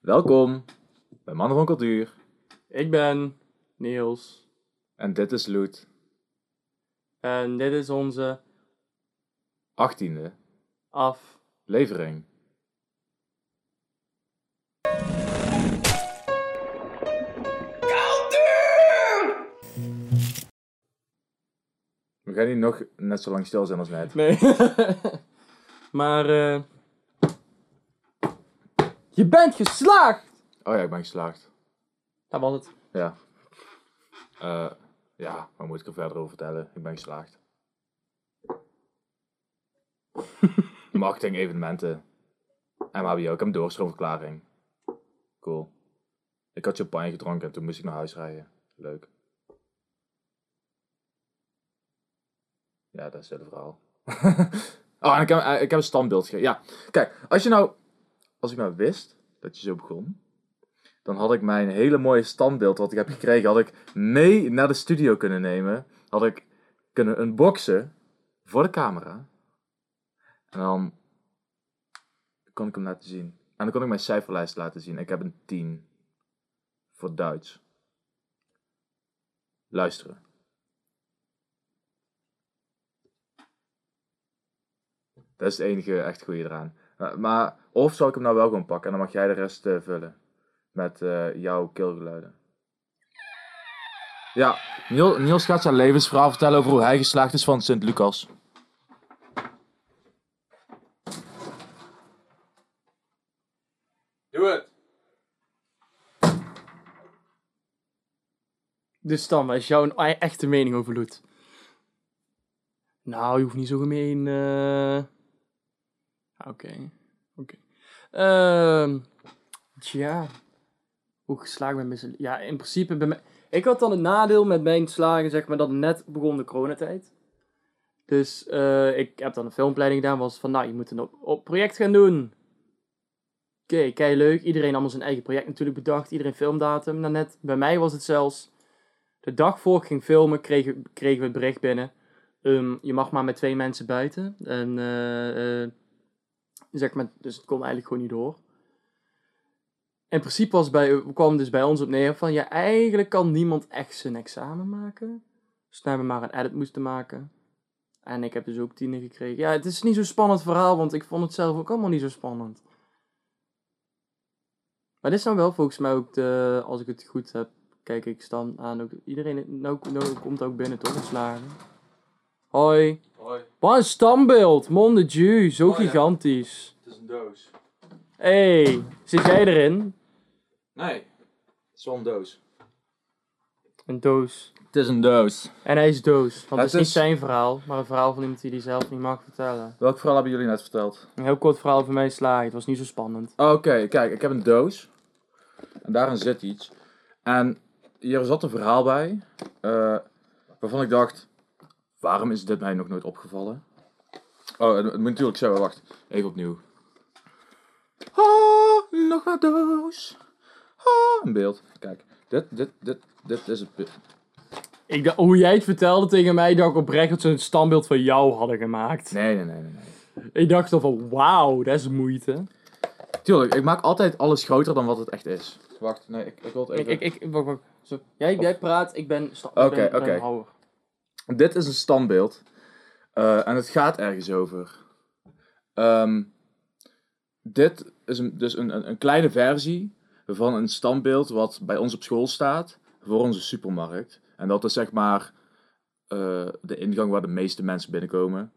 Welkom bij Mannen van Cultuur. Ik ben Niels En dit is Loet, en dit is onze 18e af. levering. We gaan hier nog net zo lang stil zijn als net. Nee. maar eh je bent geslaagd! Oh ja, ik ben geslaagd. Dat was het. Ja. Eh, ja, waar moet ik er verder over vertellen? Ik ben geslaagd. Marketing, evenementen. MHBO, ik heb een doorstroomverklaring. Cool. Ik had champagne gedronken en toen moest ik naar huis rijden. Leuk. Ja, dat is het verhaal. oh, en ik heb, eh, ik heb een standbeeld gegeven. Ja, kijk, als je nou... Als ik nou wist dat je zo begon... Dan had ik mijn hele mooie standbeeld wat ik heb gekregen... Had ik mee naar de studio kunnen nemen. Had ik kunnen unboxen voor de camera. En dan kon ik hem laten zien. En dan kon ik mijn cijferlijst laten zien. Ik heb een 10 voor Duits. Luisteren. Dat is het enige echt goede eraan. Uh, maar, of zal ik hem nou wel gewoon pakken en dan mag jij de rest eh, vullen. Met eh, jouw keelgeluiden. Ja, Niel, Niels gaat zijn levensverhaal vertellen over hoe hij geslaagd is van Sint-Lucas. Doe het! Dus dan, wat is jouw e- echte mening over Loet? Nou, je hoeft niet zo gemeen. eh. Oké, oké. Ehm, Tja, hoe geslaagd ben ik? Ja, in principe bij mij. Ik had dan het nadeel met mijn slagen, zeg maar, dat net begon de coronatijd. Dus eh, ik heb dan een filmpleiding gedaan, was van, nou, je moet een op, project gaan doen. Oké, kei leuk. Iedereen allemaal zijn eigen project natuurlijk bedacht. Iedereen filmdatum. Nou, net bij mij was het zelfs. De dag voor ik ging filmen, kregen, kregen we het bericht binnen. Ehm, je mag maar met twee mensen buiten. En eh, zeg maar, dus het kon eigenlijk gewoon niet door. In principe was bij, kwam dus bij ons op neer van ja, eigenlijk kan niemand echt zijn examen maken. Dus toen hebben we maar een edit moesten maken. En ik heb dus ook tienen gekregen. Ja, het is niet zo'n spannend verhaal, want ik vond het zelf ook allemaal niet zo spannend. Maar dit is dan wel volgens mij ook de, als ik het goed heb, kijk ik staan aan ook, iedereen nou, nou komt ook binnen toch, slagen. Hoi. Hoi, Wat een standbeeld, mon de Dieu, zo Oh ja. gigantisch. het is een doos. hey, zit jij erin? Nee, het is wel een doos. Een doos. Het is een doos. En hij is doos. Want Het het is niet is- zijn verhaal, maar een verhaal van iemand die hij zelf niet mag vertellen. Welk verhaal hebben jullie net verteld? Een heel kort verhaal van mij slagen. Het was niet zo spannend. Oké, kijk, ik heb een doos. En daarin zit iets. En hier zat een verhaal bij. eh, waarvan ik dacht, waarom is dit mij nog nooit opgevallen? Oh, het, het moet natuurlijk zo, wacht. Even opnieuw. Ah, nog een doos. Ah, een beeld. Kijk, dit, dit, dit, dit is het beeld. Ik dacht, hoe jij het vertelde tegen mij, dacht ik oprecht dat ze een standbeeld van jou hadden gemaakt. Nee, nee, nee, nee. nee. Ik dacht dan van, wauw, dat is moeite. Tuurlijk, ik maak altijd alles groter dan wat het echt is. Wacht, nee, ik, ik wil het Ik, even... ik, ik, wacht, wacht. Zo. Jij, jij praat, ik ben, sta- Oké, ik ben, ik ben oké. houwer. Dit is een standbeeld. Eh, en het gaat ergens over. Ehm, dit is dus een, een, een kleine versie van een standbeeld wat bij ons op school staat voor onze supermarkt. En dat is zeg maar eh, de ingang waar de meeste mensen binnenkomen.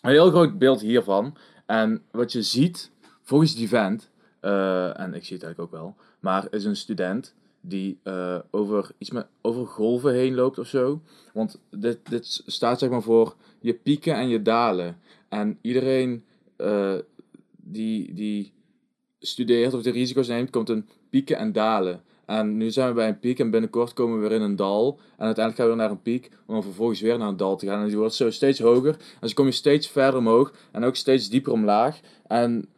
Een heel groot beeld hiervan. En wat je ziet, volgens die vent, eh, en ik zie het eigenlijk ook wel, maar is een student die eh, over iets met over golven heen loopt of zo. Want dit, dit staat zeg maar voor je pieken en je dalen. En iedereen eh, die, die studeert of de risico's neemt, komt een pieken en dalen. En nu zijn we bij een piek en binnenkort komen we weer in een dal. En uiteindelijk gaan we weer naar een piek, om dan vervolgens weer naar een dal te gaan. En die wordt zo steeds hoger. En zo kom je steeds verder omhoog en ook steeds dieper omlaag. En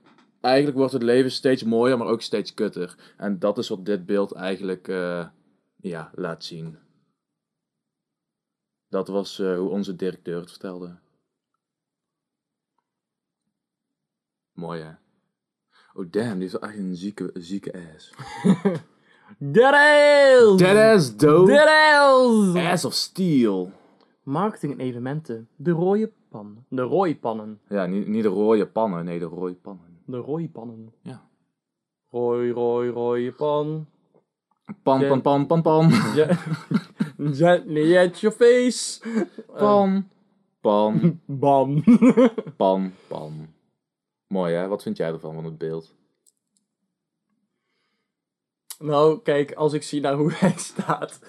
eigenlijk wordt het leven steeds mooier, maar ook steeds kutter. En dat is wat dit beeld eigenlijk eh, ja, laat zien. Dat was eh, hoe onze directeur het vertelde. Mooi hè? Oh damn, die heeft wel echt een zieke, zieke ass. Dead ass! Dead ass dope. Dead ass! Ass of steel. Marketing en evenementen. De rode pan. De rooipannen. Ja, niet, niet de rode pannen, nee, de rode pannen. De rooipannen. Ja. Rooi, rooi, rode pan. Pan, pan, pan, pan, pan. Ja. Gently at your face. Pan, pan, Bam. pan, pan. Mooi hè, wat vind jij ervan, van het beeld? nou, kijk, als ik zie naar hoe hij staat,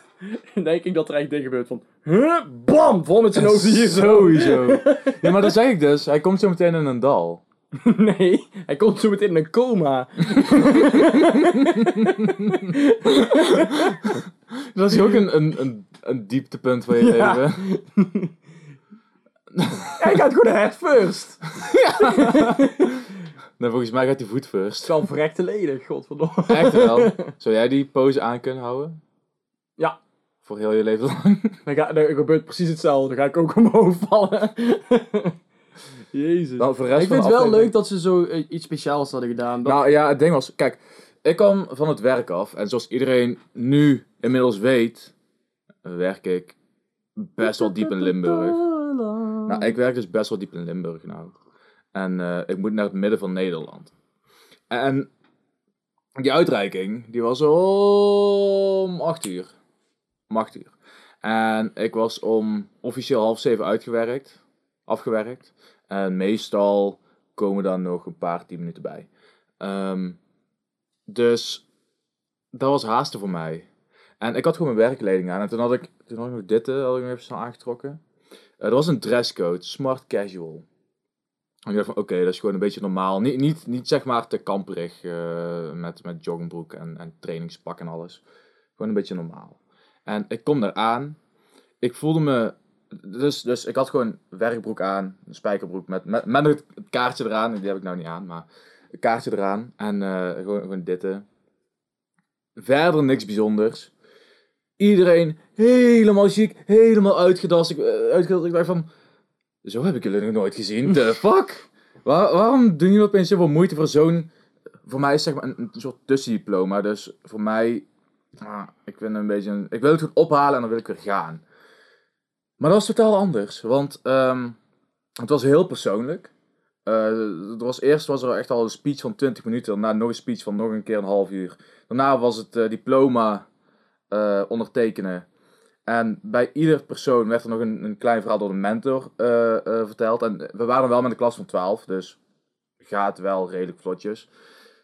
denk ik dat er echt dingen gebeurt van... Huh? Bam! Vol met zijn ogen hier zo. Sowieso. Ja, maar dat zeg ik dus. Hij komt zo meteen in een dal. Nee, hij komt zo meteen in een coma. Dat is ook een, een, een, een dieptepunt van je Ja. leven. Hij gaat gewoon head first. Nee, volgens mij gaat hij voet Het first. is wel verrekte leden, godverdomme. Echt wel. Zou jij die pose aan kunnen houden? Ja. Voor heel je leven lang? Dan, ga, dan gebeurt precies hetzelfde. Dan ga ik ook omhoog vallen. Jezus. Nou, voor de rest ik vind het wel leuk dat ze zo eh, iets speciaals hadden gedaan. Dat- Nou ja, het ding was, kijk, ik kwam van het werk af. En zoals iedereen nu inmiddels weet, werk ik best wel diep in Limburg. Nou, ik werk dus best wel diep in Limburg nou. En eh, ik moet naar het midden van Nederland. En die uitreiking, die was om 8 uur. Om 8 uur. En ik was om officieel half zeven uitgewerkt. Afgewerkt. En meestal komen dan nog een paar tien minuten bij. Ehm, dus dat was haasten voor mij. En ik had gewoon mijn werkkleding aan. En toen had ik, toen had ik nog dit, eh, had ik nog even snel aangetrokken. Eh, er was een dresscode, smart casual. En ik dacht van, oké, dat is gewoon een beetje normaal. Niet, niet, niet zeg maar te kamperig eh, met, met joggingbroek en, en trainingspak en alles. Gewoon een beetje normaal. En ik kom daar aan. Ik voelde me... Dus, dus ik had gewoon werkbroek aan, een spijkerbroek met, met, met het kaartje eraan. Die heb ik nou niet aan, maar een kaartje eraan. En eh, gewoon, gewoon dit. eh. Verder niks bijzonders. Iedereen helemaal chic, helemaal uitgedast. Ik, uitgedast. ik dacht van, zo heb ik jullie nog nooit gezien. The fuck? Waar- waarom doen jullie opeens zoveel moeite voor zo'n... Voor mij is zeg maar een, een soort tussendiploma. Dus voor mij... ah, ik vind een beetje... een- ik wil het goed ophalen en dan wil ik weer gaan. Maar dat was totaal anders. Want ehm, het was heel persoonlijk. Eh, er was, eerst was er echt al een speech van 20 minuten. Daarna nog een speech van nog een keer een half uur. Daarna was het eh, diploma eh, ondertekenen. En bij ieder persoon werd er nog een, een klein verhaal door de mentor verteld. En we waren wel met een klas van 12, dus gaat wel redelijk vlotjes.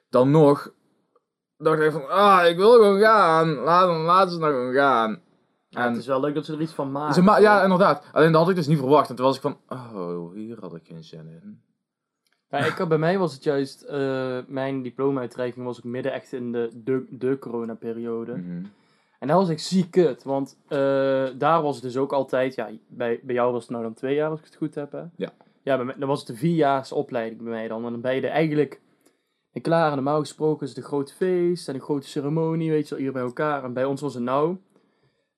Dan nog dacht ik van, ah, ik wil gewoon gaan. Laat, laat ze nou gewoon gaan. Ja, het is wel leuk dat ze er iets van maken. Ze ma- ja, inderdaad. Alleen dat had ik dus niet verwacht. En toen was ik van, oh, hier had ik geen zin in. Ja, ik bij mij was het juist, eh, mijn diploma-uitreiking was ook midden echt in de, de, de coronaperiode. Mhm. En dat was ik ziek kut, want eh, daar was het dus ook altijd, ja, bij, bij jou was het nou dan twee jaar als ik het goed heb, hè? Ja. Ja, bij mij, dan was het een vierjaars opleiding bij mij dan. En dan ben je er eigenlijk en klaar en normaal gesproken is het een groot feest en een grote ceremonie, weet je wel, hier bij elkaar. En bij ons was het nou,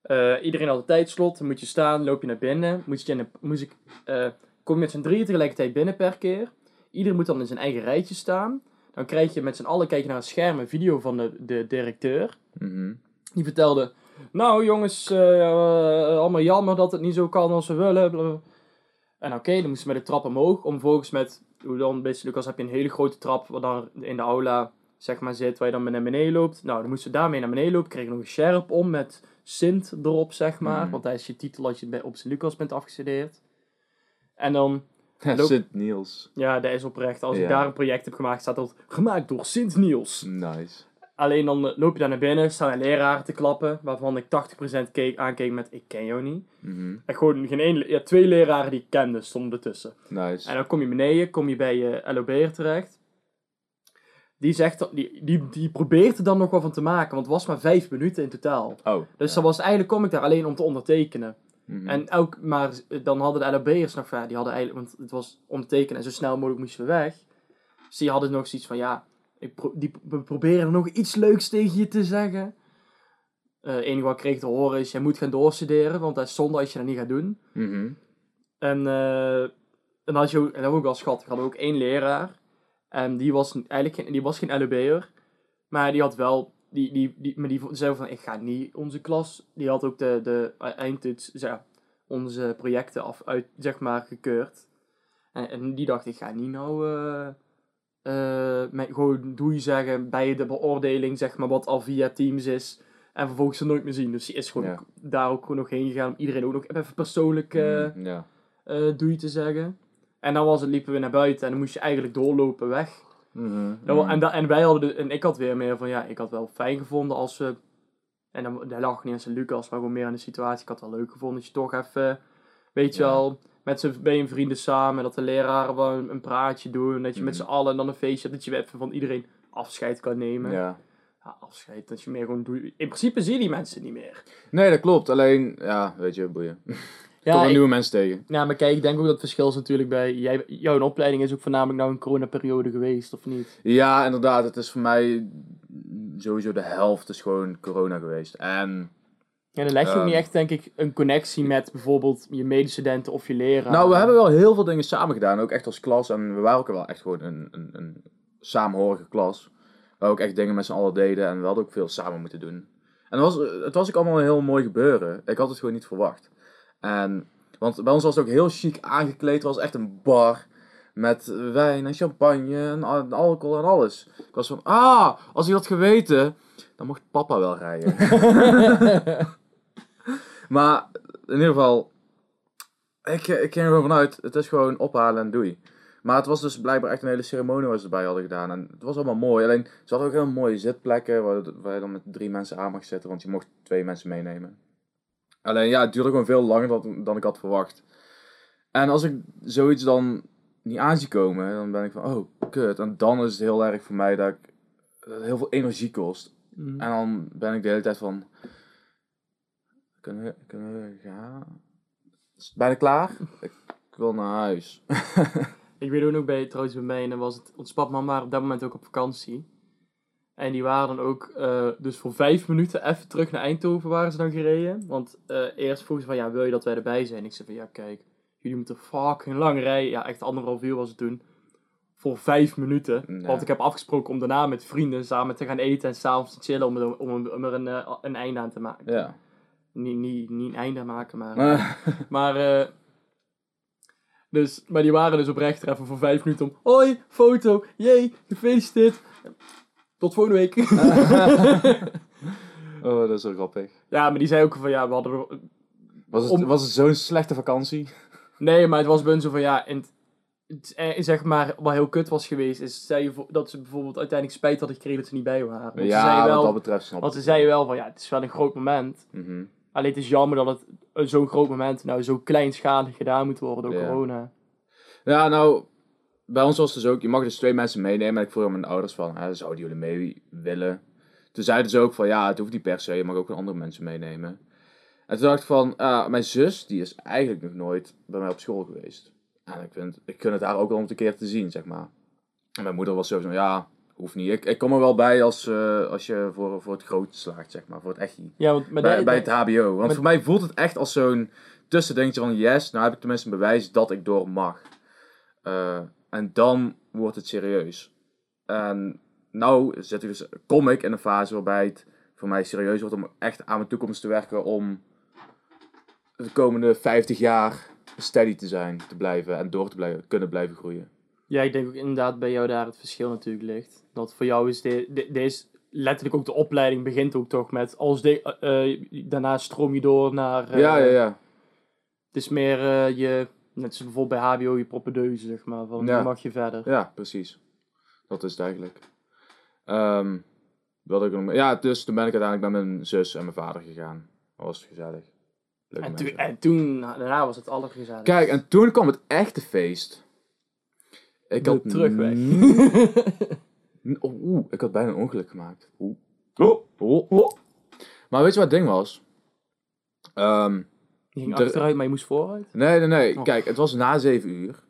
eh, iedereen had een tijdslot, dan moet je staan, loop je naar binnen, moet je moest ik, eh, kom je met z'n drieën tegelijkertijd binnen per keer. Iedereen moet dan in zijn eigen rijtje staan. Dan krijg je met z'n allen, kijk je naar een scherm, een video van de, de directeur. Mhm. Die vertelde, nou jongens, eh, allemaal jammer dat het niet zo kan als we willen. En oké, dan moesten we met de trap omhoog. Om vervolgens met, hoe dan, beste Lucas, heb je een hele grote trap wat dan in de aula zeg maar, zit, waar je dan naar beneden loopt. Nou, dan moesten we daarmee naar beneden lopen. Kregen nog een sjerp om met Sint erop, zeg maar. Mhm. Want dat is je titel als je bij, op Sint Lucas bent afgestudeerd. En dan, Ja, Loop- Sint Niels. ja, dat is oprecht. Als ik daar een project heb gemaakt, staat dat gemaakt door Sint Niels. Nice. Alleen dan eh, loop je daar naar binnen, staan er leraren te klappen, waarvan ik 80% keek, aankeek met ik ken jou niet. Mhm. En gewoon geen één, ja, twee leraren die ik kende stonden ertussen. Nice. En dan kom je beneden, kom je bij je LOB'er terecht. Die, zegt, die, die, die probeert er dan nog wel van te maken, want het was maar vijf minuten in totaal. Oh. Dus ja. dan was eigenlijk, kom ik daar alleen om te ondertekenen. Mhm. En ook, maar dan hadden de LOB'ers nog, ja, die hadden eigenlijk, want het was ondertekenen en zo snel mogelijk moesten we weg. Dus die hadden nog zoiets van, ja, ik pro- die, we proberen nog iets leuks tegen je te zeggen. Eh enige wat ik kreeg te horen is, jij moet gaan doorstuderen, want dat is zonde als je dat niet gaat doen. Mhm. En, eh, en, had je en dat was ook wel schattig, hadden we ook één leraar. En die was eigenlijk geen, die was geen LOB'er. Maar die had wel... Die, die, die, maar die zei van, ik ga niet onze klas... Die had ook de, de eindtoets, ja, onze projecten af, uit, zeg maar, gekeurd. En, en die dacht, ik ga niet nou... eh eh, met, gewoon doei zeggen bij de beoordeling, zeg maar, wat al via Teams is. En vervolgens ze nooit meer zien. Dus die is gewoon Ja. ook daar ook gewoon nog heen gegaan om iedereen ook nog even persoonlijk eh Mm, eh, doei te zeggen. En dan was het, liepen we naar buiten en dan moest je eigenlijk doorlopen weg. Mhm, Dat en, da- en wij hadden, de, en ik had weer meer van, ja, ik had wel fijn gevonden als we, en dan daar lag niet eens aan Lucas, maar gewoon meer aan de situatie. Ik had wel leuk gevonden dat je toch even, weet je Ja. wel, met z'n een vrienden samen, dat de leraren wel een, een praatje doen, dat je met Mhm. z'n allen dan een feestje hebt, dat je even van iedereen afscheid kan nemen. Ja. Ja, afscheid, dat je meer gewoon doet. In principe zie je die mensen niet meer. Nee, dat klopt. Alleen, ja, weet je, boeien. Ja, ik- nieuwe mensen tegen. ja, maar kijk, ik denk ook dat het verschil is natuurlijk bij, jij, jouw opleiding is ook voornamelijk nou een coronaperiode geweest, of niet? Ja, inderdaad. Het is voor mij sowieso de helft is gewoon corona geweest. En Ja, dan leg je ook Ehm. niet echt, denk ik, een connectie met bijvoorbeeld je medestudenten of je leraar. Nou, we hebben wel heel veel dingen samen gedaan, ook echt als klas. En we waren ook wel echt gewoon een, een, een samenhorige klas. Waar we ook echt dingen met z'n allen deden en we hadden ook veel samen moeten doen. En het was, het was ook allemaal een heel mooi gebeuren. Ik had het gewoon niet verwacht. En, want bij ons was het ook heel chic aangekleed. Het was echt een bar met wijn en champagne en al- en alcohol en alles. Ik was van, ah, als ik had geweten, dan mocht papa wel rijden. Maar in ieder geval, ik, ik ging er gewoon vanuit, het is gewoon ophalen en doei. Maar het was dus blijkbaar echt een hele ceremonie waar ze erbij hadden gedaan. En het was allemaal mooi. Alleen, ze hadden ook heel mooie zitplekken waar, waar je dan met drie mensen aan mag zitten. Want je mocht twee mensen meenemen. Alleen, ja, het duurde gewoon veel langer dan, dan ik had verwacht. En als ik zoiets dan niet aan zie komen, dan ben ik van, oh, kut. En dan is het heel erg voor mij dat, ik, dat het heel veel energie kost. Mm. En dan ben ik de hele tijd van. Kunnen we, kunnen we gaan? Is het bijna klaar? Ik, ik wil naar huis. Ik weet ook nog bij, trouwens bij mij, en dan was het, ons pap mama waren op dat moment ook op vakantie. En die waren dan ook, eh, dus voor vijf minuten even terug naar Eindhoven waren ze dan gereden. Want eh, eerst vroegen ze van, ja, wil je dat wij erbij zijn? Ik zei van, ja, kijk, jullie moeten fucking lang rijden. Ja, echt anderhalf uur was het toen. Voor vijf minuten. Want ik heb afgesproken om daarna met vrienden samen te gaan eten en s'avonds te chillen om, er- om, er- om er een, eh, een einde aan te maken. Ja. Niet, niet, niet een einde aan maken, maar... Maar, Maar, dus, maar die waren dus oprecht er even voor vijf minuten om. Hoi, foto, jee, gefeliciteerd. Tot volgende week. oh, dat is zo grappig. ja, maar die zei ook van ja, we hadden. Was het, Om- was het zo'n slechte vakantie? Nee, maar het was bij zo van ja. En eh, zeg maar, wat heel kut was geweest, is zei dat ze bijvoorbeeld uiteindelijk spijt hadden gekregen dat ze niet bij waren. Want ze ja, zeiden wat wel, dat betreft snap want ze zeiden wel van ja, het is wel een groot moment. Mhm. Alleen het is jammer dat het een zo'n groot moment nou zo kleinschalig gedaan moet worden door Ja. corona. Ja, nou, bij ons was het dus ook, je mag dus twee mensen meenemen. En ik vroeg aan mijn ouders van, hè, zouden jullie mee willen? Toen zeiden ze ook van, ja, het hoeft niet per se, je mag ook gewoon andere mensen meenemen. En toen dacht ik van, ah, mijn zus, die is eigenlijk nog nooit bij mij op school geweest. En ik vind, ik gun het haar ook wel om het een keer te zien, zeg maar. En mijn moeder was sowieso, van, ja, hoeft niet. Ik, ik kom er wel bij als, eh, als je voor, voor het grote slaagt, zeg maar, voor het echte. Ja, want Bij, bij het HBO. Want maar- voor mij voelt het echt als zo'n tussendingetje van yes, nou heb ik tenminste een bewijs dat ik door mag. Eh, en dan wordt het serieus. En nou zit ik dus, kom ik in een fase waarbij het voor mij serieus wordt om echt aan mijn toekomst te werken om de komende 50 jaar steady te zijn, te blijven en door te blijven, kunnen blijven groeien. Ja, ik denk ook inderdaad bij jou daar het verschil natuurlijk ligt. Dat voor jou is de, de, deze, letterlijk ook de opleiding begint ook toch met, als de, eh, eh, daarna stroom je door naar, eh, ja, ja, ja. het is meer eh, je, net zoals bijvoorbeeld bij HBO, je propedeuse zeg maar, van Ja. dan mag je verder. Ja, precies. Dat is het eigenlijk. Ehm, wat ik nog... Ja, dus toen ben ik uiteindelijk met mijn zus en mijn vader gegaan. Dat was gezellig. Leuke En, toen, en toen, daarna was het allergezellig. Kijk, en toen kwam het echte feest. Ik De had terugweg. oh, Oeh, ik had bijna een ongeluk gemaakt. Oeh. Oh, oh. Maar weet je wat het ding was? Ehm, je ging achteruit, maar je moest vooruit. nee, nee, nee. Oh. Kijk, het was na zeven uur.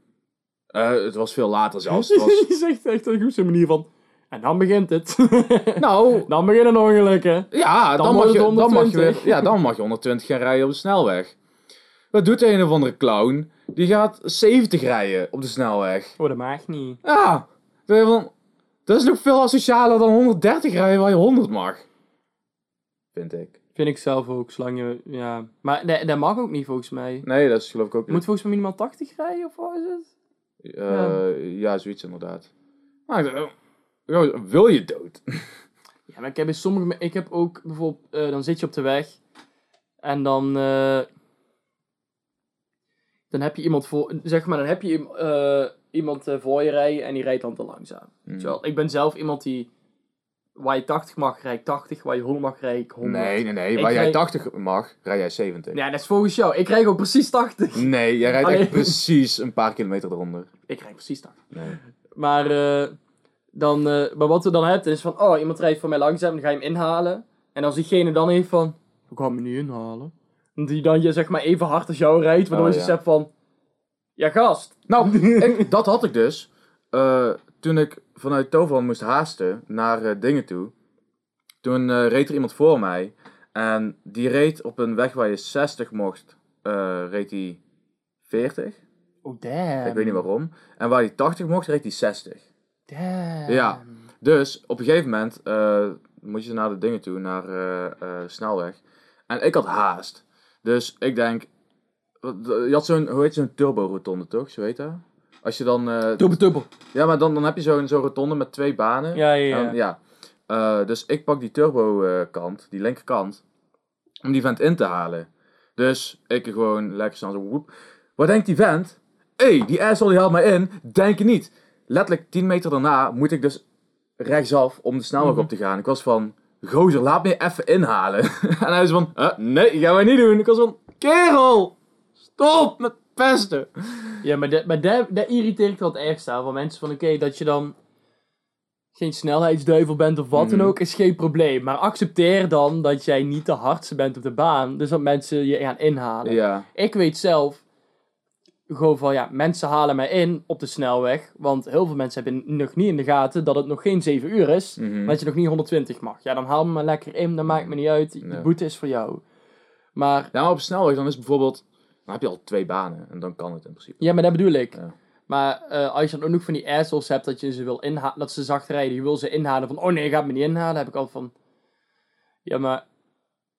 Eh, het was veel later zelfs. Het was... je zegt echt op zo'n manier van, en dan begint het. nou, dan beginnen ongelukken. Ja, Dan mag, je, dan, mag je 120. weer, ja, dan mag je 120 gaan rijden op de snelweg. Wat doet een of andere clown? Die gaat 70 rijden op de snelweg. Oh, dat mag niet. Ja, dat is nog veel asocialer dan 130 rijden waar je 100 mag. Vind ik. Vind ik zelf ook, zolang je, ja. Maar dat, dat mag ook niet volgens mij. Nee, dat is geloof ik ook... Je moet volgens mij minimaal 80 rijden, of wat is het? Eh, ja. zoiets inderdaad. Maar oh, wil je dood? Ja, maar ik heb in sommige, ik heb ook bijvoorbeeld, eh, dan zit je op de weg en dan, eh, dan heb je iemand voor, zeg maar, dan heb je eh, iemand eh, voor je rijden en die rijdt dan te langzaam. Terwijl, ik ben zelf iemand die, waar je 80 mag, rijd ik 80, waar je 100 mag, rijd ik 100. Nee, nee, nee. Ik Waar jij rijd- 80 mag, rij jij 70. Ja, dat is volgens jou. Ik rijd ook precies 80. Nee, jij rijdt echt precies een paar kilometer eronder. Ik rijd precies 80. Nee. Maar, eh, dan, eh, maar wat we dan hebben is van, oh, iemand rijdt voor mij langzaam, dan ga je hem inhalen. En als diegene dan heeft van, ik ga hem niet inhalen. En die dan je zeg maar even hard als jou rijdt, waardoor Oh, je ja. zegt van, ja gast. Nou, ik, dat had ik dus. eh, toen ik vanuit Toverland moest haasten naar eh, dingen toe. Toen eh, reed er iemand voor mij. En die reed op een weg waar je 60 mocht, eh, reed hij 40. Oh damn. Ik weet niet waarom. En waar hij 80 mocht, reed hij 60. Damn. Ja. Dus op een gegeven moment moet je naar de dingen toe, naar snelweg. En ik had haast. Dus ik denk, je had zo'n, hoe heet zo'n turbo-rotonde toch? Zo heet dat? Als je dan, eh, Dubbel, dubbel. ja, maar dan, dan heb je zo'n zo'n rotonde met twee banen. Ja, ja, ja. En, ja. Eh, dus ik pak die turbo-kant, die linkerkant, om die vent in te halen. Dus ik gewoon lekker snel zo woep. Wat denkt die vent? Hé, hey, die asshole die haalt mij in. Denk je niet. Letterlijk 10 meter daarna moet ik dus rechtsaf om de snelweg Mhm. op te gaan. Ik was van, gozer, laat me even inhalen. en hij is van, "Huh? nee, gaan wij niet doen. Ik was van, kerel, stop met pesten. Ja, maar, dat maar dat dat irriteert wel het ergste aan. Van mensen van, oké, dat je dan geen snelheidsduivel bent of wat dan Mhm. ook, is geen probleem. Maar accepteer dan dat jij niet de hardste bent op de baan. Dus dat mensen je gaan inhalen. Ja, Ik weet zelf, gewoon van, ja, mensen halen mij in op de snelweg. Want heel veel mensen hebben nog niet in de gaten dat het nog geen 7 uur is. mhm. Dat je nog niet 120 mag. Ja, dan haal me maar lekker in, dat maakt me niet uit. De boete is voor jou. Maar, Ja, maar op snelweg dan is bijvoorbeeld, dan heb je al twee banen en dan kan het in principe. ja, maar dat bedoel ik. Ja. Maar eh, als je dan ook nog van die assholes hebt dat je ze wil inhalen, dat ze zacht rijden, je wil ze inhalen van, oh nee, je gaat me niet inhalen, heb ik altijd van, ja, maar,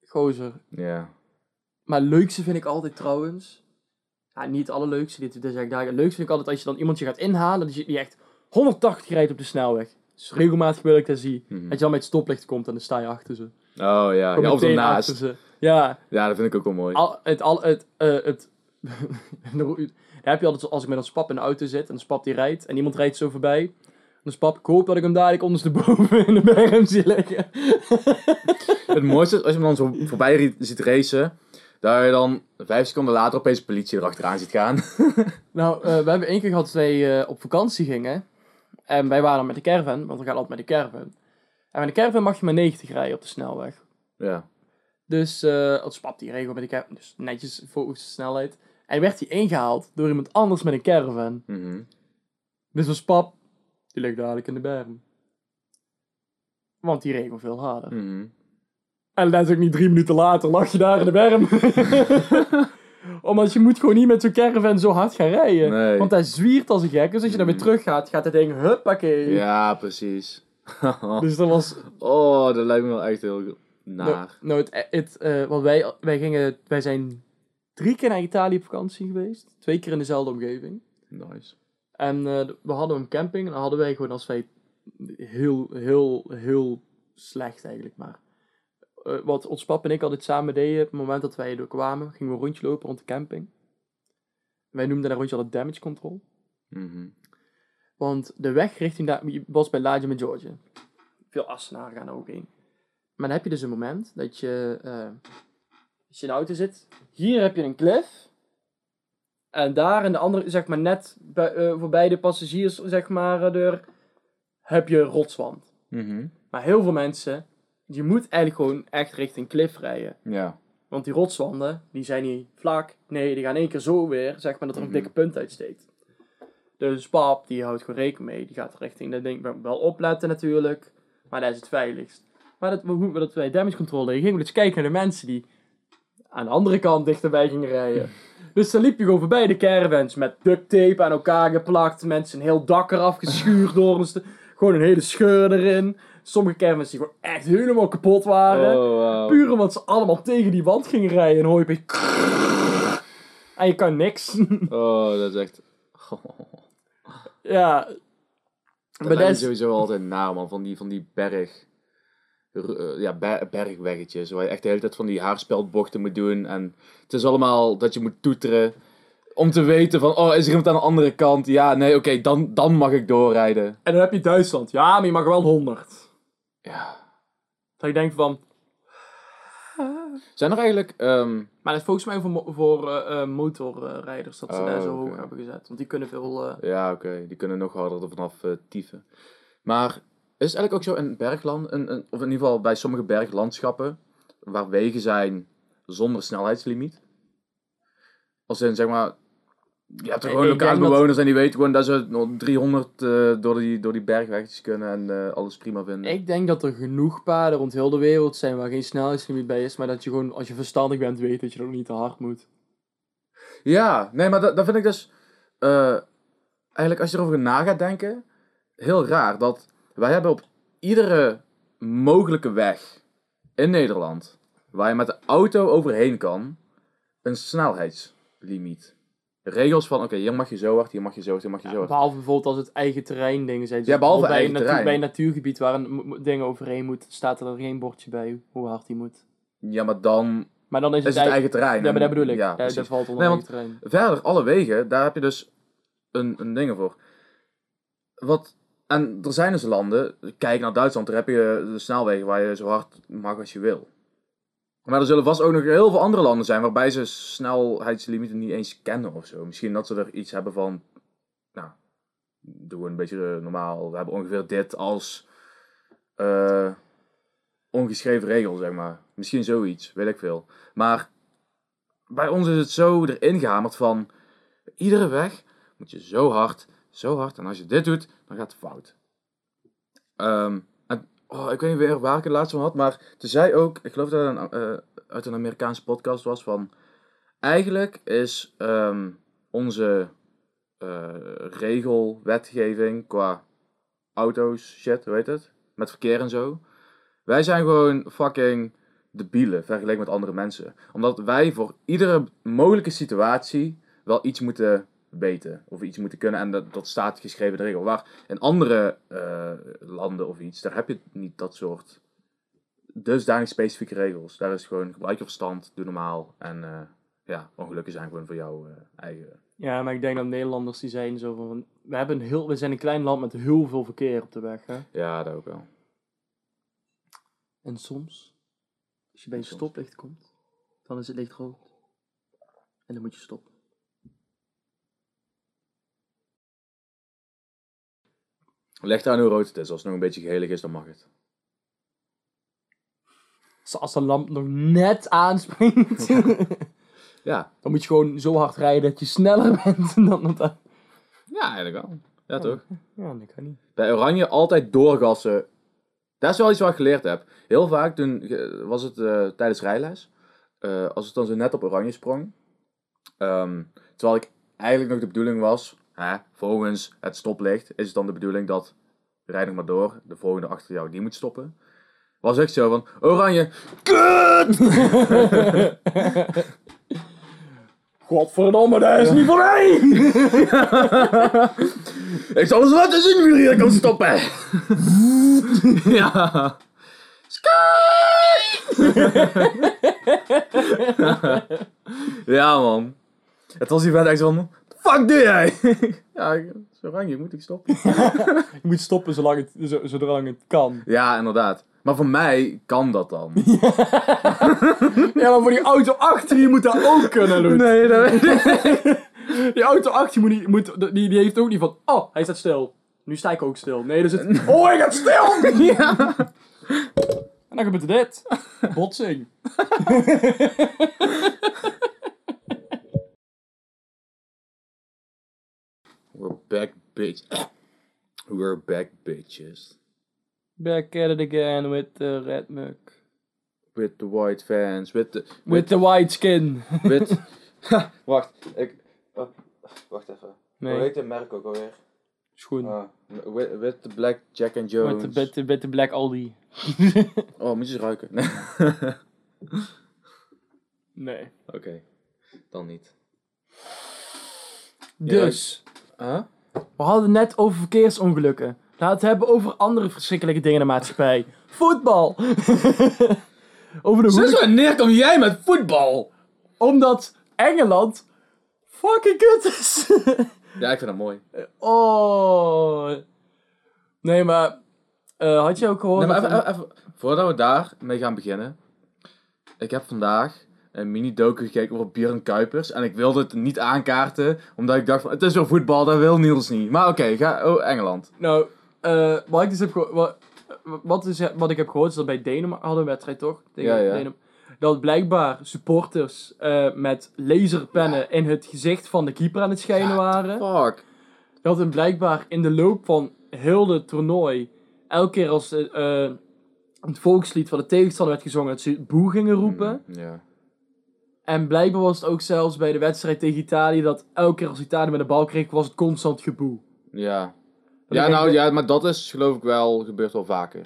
gozer. Ja. Maar leukste vind ik altijd trouwens, ja, niet het allerleukste, dit, dit zeg ik daar, het leukste vind ik altijd als je dan iemand je gaat inhalen, dat je die echt 180 rijdt op de snelweg. Dus regelmatig wil ik dat zie. Mhm. Dat je dan met stoplicht komt en dan sta je achter ze. Oh ja, ja of ernaast. Ja, Ja, dat vind ik ook wel mooi. al, het, al, het, eh, het, heb je altijd, als ik met een spap in de auto zit en een spap die rijdt en iemand rijdt zo voorbij. Dan spap, ik hoop dat ik hem dadelijk ondersteboven in de berm zie liggen. Het mooiste is als je hem dan zo voorbij ziet racen, dat je dan vijf seconden later opeens de politie erachteraan ziet gaan. Nou, eh, we hebben één keer gehad dat wij eh, op vakantie gingen. En wij waren dan met de caravan, want we gaan altijd met de caravan. En met de caravan mag je maar 90 rijden op de snelweg. ja. Dus, eh als pap die regel met de caravan, dus netjes volgens de snelheid. En werd hij ingehaald door iemand anders met een caravan. Mhm. Dus was pap, die ligt dadelijk in de berm. Want die regel veel harder. Mhm. En letterlijk niet drie minuten later lag je daar in de berm. Omdat je moet gewoon niet met zo'n caravan zo hard gaan rijden. Nee. Want hij zwiert als een gek. Dus als je dan weer Mhm. terug gaat, gaat het ding huppakee. Ja, precies. Dus dat was... oh, dat lijkt me wel echt heel naar. Nou, het, het, eh, want wij, wij, gingen, wij zijn drie keer naar Italië op vakantie geweest. Twee keer in dezelfde omgeving. Nice. En eh, we hadden een camping. En dan hadden wij gewoon als wij heel, heel, heel slecht eigenlijk maar. Wat ons pap en ik altijd samen deden, op het moment dat wij er kwamen, gingen we een rondje lopen rond de camping. Wij noemden dat rondje altijd damage control. Mhm. Want de weg richting daar was bij Lage met Georgia. Veel Assenaren gaan er ook heen. Maar dan heb je dus een moment dat je, eh, als je in de auto zit, hier heb je een cliff. En daar in de andere, zeg maar net bij, eh, voorbij de passagiers, zeg maar, eh, deur, heb je rotswand. Mhm. Maar heel veel mensen, je moet eigenlijk gewoon echt richting cliff rijden. Ja. Want die rotswanden, die zijn niet vlak. Nee, die gaan één keer zo weer, zeg maar, dat er een Mhm. dikke punt uitsteekt. Dus pap, die houdt gewoon rekening mee. Die gaat richting dat ding wel opletten natuurlijk. Maar dat is het veiligst. Maar dat, hoe we dat wij damage control deden, gingen we dus kijken naar de mensen die aan de andere kant dichterbij gingen rijden. Dus dan liep je gewoon voorbij de caravans met duct tape aan elkaar geplakt. Mensen een heel dak eraf geschuurd door. st- gewoon een hele scheur erin. Sommige caravans die gewoon echt helemaal kapot waren. Oh, wow. Puur omdat ze allemaal tegen die wand gingen rijden. En hoor je opeens... En je kan niks. Oh, dat is echt... ja. Dat is... sowieso altijd naar, man. Van die, van die berg... eh, ja, ber- bergweggetjes. Waar je echt de hele tijd van die haarspeldbochten moet doen. En het is allemaal dat je moet toeteren. Om te weten van, oh, is er iemand aan de andere kant? Ja, nee, oké, dan, dan mag ik doorrijden. En dan heb je Duitsland. Ja, maar je mag wel 100. Ja. Dat je denkt van... Zijn er eigenlijk... ehm, Maar dat is volgens mij voor, eh, eh, motorrijders dat ze Oh, daar zo oké. hoog hebben gezet. Want die kunnen veel... Ja, oké. Die kunnen nog harder er vanaf eh tieven. Maar is eigenlijk ook zo in bergland, een, een, of in ieder geval bij sommige berglandschappen, waar wegen zijn zonder snelheidslimiet? Als in, zeg maar, je hebt er gewoon lokale dat- bewoners en die weten gewoon dat ze nog 300 eh, door, die, door die bergwegjes kunnen en eh, alles prima vinden. Ik denk dat er genoeg paden rond heel de wereld zijn waar geen snelheidslimiet bij is. Maar dat je gewoon, als je verstandig bent, weet dat je ook niet te hard moet. Ja, nee, maar dat, dat vind ik dus. eh, eigenlijk, als je erover na gaat denken, heel raar. Dat wij hebben op iedere mogelijke weg in Nederland, waar je met de auto overheen kan, een snelheidslimiet. Regels van, oké, hier mag je zo hard, hier mag je zo hard, hier mag je zo hard. Behalve bijvoorbeeld als het eigen terrein dingen zijn. Dus Ja, behalve bij, eigen een terrein. bij een natuurgebied waar een dingen overheen moet, staat er geen bordje bij hoe hard die moet. Ja, maar dan Maar dan is is het, eigen... eigen terrein. Ja, maar dat bedoel ik. Ja, Ja, dat valt onder Nee, eigen terrein. Verder, alle wegen, daar heb je dus een, een ding voor. Wat, en er zijn dus landen, kijk naar Duitsland, daar heb je de snelwegen waar je zo hard mag als je wil. Maar er zullen vast ook nog heel veel andere landen zijn waarbij ze snelheidslimieten niet eens kennen of zo. Misschien dat ze er iets hebben van, nou, doe een beetje eh, normaal. We hebben ongeveer dit als eh, ongeschreven regel, zeg maar. Misschien zoiets, weet ik veel. Maar bij ons is het zo erin gehamerd van iedere weg moet je zo hard, zo hard. En als je dit doet, dan gaat het fout. Ehm, oh, ik weet niet meer waar ik het laatst van had, maar ze zei ook, ik geloof dat het een, eh, uit een Amerikaanse podcast was, van eigenlijk is ehm, onze eh, regel, wetgeving qua auto's, shit, hoe heet het? Met verkeer en zo. Wij zijn gewoon fucking debielen vergeleken met andere mensen. Omdat wij voor iedere mogelijke situatie wel iets moeten weten. Of iets moeten kunnen. En dat, dat staat geschreven in de regel. Waar in andere eh, landen of iets, daar heb je niet dat soort dusdanig specifieke regels. Daar is gewoon gebruik je verstand, doe normaal. En eh, ja, ongelukken zijn gewoon voor jouw eh, eigen... Ja, maar ik denk dat Nederlanders die zijn zo van... We, hebben een heel, we zijn een klein land met heel veel verkeer op de weg, hè. Ja, dat ook wel. En soms, als je bij een stoplicht komt, dan is het licht rood. En dan moet je stoppen. Leg daar hoe rood het is. Als het nog een beetje gehelig is, dan mag het. Dus als de lamp nog net aanspringt, Ja, dan moet je gewoon zo hard rijden dat je sneller bent dan dat. ja eigenlijk wel. Ja, toch? Ja, dat kan niet. Bij Oranje altijd doorgassen. Dat is wel iets wat ik geleerd heb. Heel vaak toen was het eh, tijdens rijles. eh, als ik dan zo net op Oranje sprong. ehm, terwijl ik eigenlijk nog de bedoeling was. Hè, volgens het stoplicht is het dan de bedoeling dat. Rijd nog maar door. De volgende achter jou die moet stoppen. Was echt zo van. Oranje. Kut! Godverdomme, dat is niet voor mij! ik zal eens laten zien wie hier kan stoppen. ja. Sky! ja, man. Het was die vent echt zo van, fuck doe jij? ja, ik- zo oranje, moet ik stoppen? Je moet stoppen zolang het, zo, zolang het kan. ja, inderdaad. Maar voor mij kan dat dan. Ja, maar voor die auto achter je moet dat ook kunnen doen. nee, dat weet ik. Die auto achter je moet, niet- moet die, die heeft ook niet van, oh, hij staat stil. Nu sta ik ook stil. Nee, dus het, oh, hij gaat stil! ja. En dan gebeurt er dit. Botsing. Back, bitch. We're back, bitches. Back at it again with the red mug. With the white fans, with the... With the white skin. With... wacht, ik... oh, wacht even. Hoe heet het merk ook alweer? schoen. Ah, with, with the black Jack and Jones. De, met, de, met de Black Aldi. Oh, moet je eens ruiken? Nee. nee. Oké, dan niet. Dus, Huh? we hadden het net over verkeersongelukken. Laten we het hebben over andere verschrikkelijke dingen in de maatschappij. Voetbal! over de Sinds wanneer kom jij met voetbal? Omdat Engeland fucking kut is. Ja, ik vind dat mooi. oh. Nee, maar... eh, had je ook gehoord... Nee, maar even, even, even, voordat we daarmee gaan beginnen. Ik heb vandaag een mini-docu gekeken over Björn Kuipers. En ik wilde het niet aankaarten, omdat ik dacht van, het is weer voetbal, dat wil Niels niet. Maar oké, ga, oh, Engeland. Nou, eh, wat ik dus heb gehoord... Wat, wat, is, wat ik heb gehoord is dat bij Denemarken... Hadden een wedstrijd toch? Tegen Ja, ja. Denemarken. Dat blijkbaar supporters eh, met laserpennen in het gezicht van de keeper aan het schijnen waren. Fuck. Dat hem blijkbaar in de loop van heel de toernooi... Elke keer als eh, het volkslied van de tegenstander werd gezongen... Dat ze boe gingen roepen. Mm, Ja. En blijkbaar was het ook zelfs bij de wedstrijd tegen Italië... Dat elke keer als Italië met de bal kreeg... Was het constant geboe. Ja. Ja, nou, ja, maar dat is geloof ik wel, gebeurt wel vaker.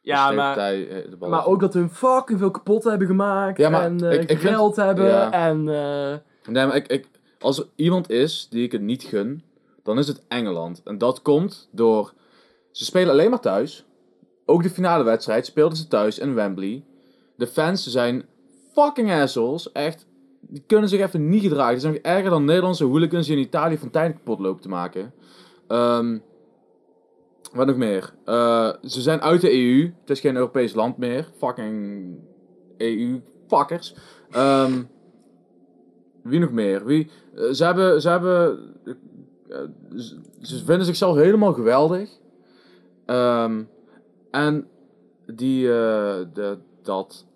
Ja, Dus maar... partij, eh, de bal Maar ook dat hun fucking veel kapot hebben gemaakt. Ja, maar en ik- ik vind- geld hebben. ja. En eh, Nee, maar ik, ik, als er iemand is die ik het niet gun, dan is het Engeland. En dat komt door. Ze spelen alleen maar thuis. Ook de finale wedstrijd speelden ze thuis in Wembley. De fans zijn fucking assholes. Echt. Die kunnen zich even niet gedragen. Ze zijn erger dan Nederlandse hooligans die in Italië fonteinen kapot lopen te maken. Ehm, wat nog meer? Eh, ze zijn uit de EU. Het is geen Europees land meer. Fucking EU-fuckers. Ehm wie nog meer? Wie, eh, ze hebben. Ze, hebben eh, ze- vinden zichzelf helemaal geweldig. Ehm, en die. de, dat.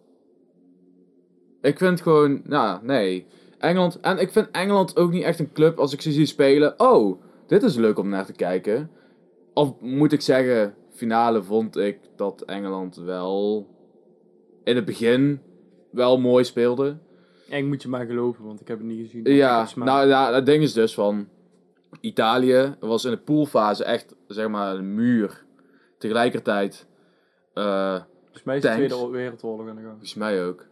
Ik vind gewoon. Nou, nee. Engeland. En ik vind Engeland ook niet echt een club als ik ze zie spelen. Oh, dit is leuk om naar te kijken. Of moet ik zeggen, finale vond ik dat Engeland wel. In het begin wel mooi speelde. ja, ik moet je maar geloven, want ik heb het niet gezien. Ja, nou ja, het ding is dus van... Italië was in de poolfase echt, zeg maar, een muur. Tegelijkertijd, eh, Volgens mij is de. Tweede Wereldoorlog aan de gang. volgens mij ook.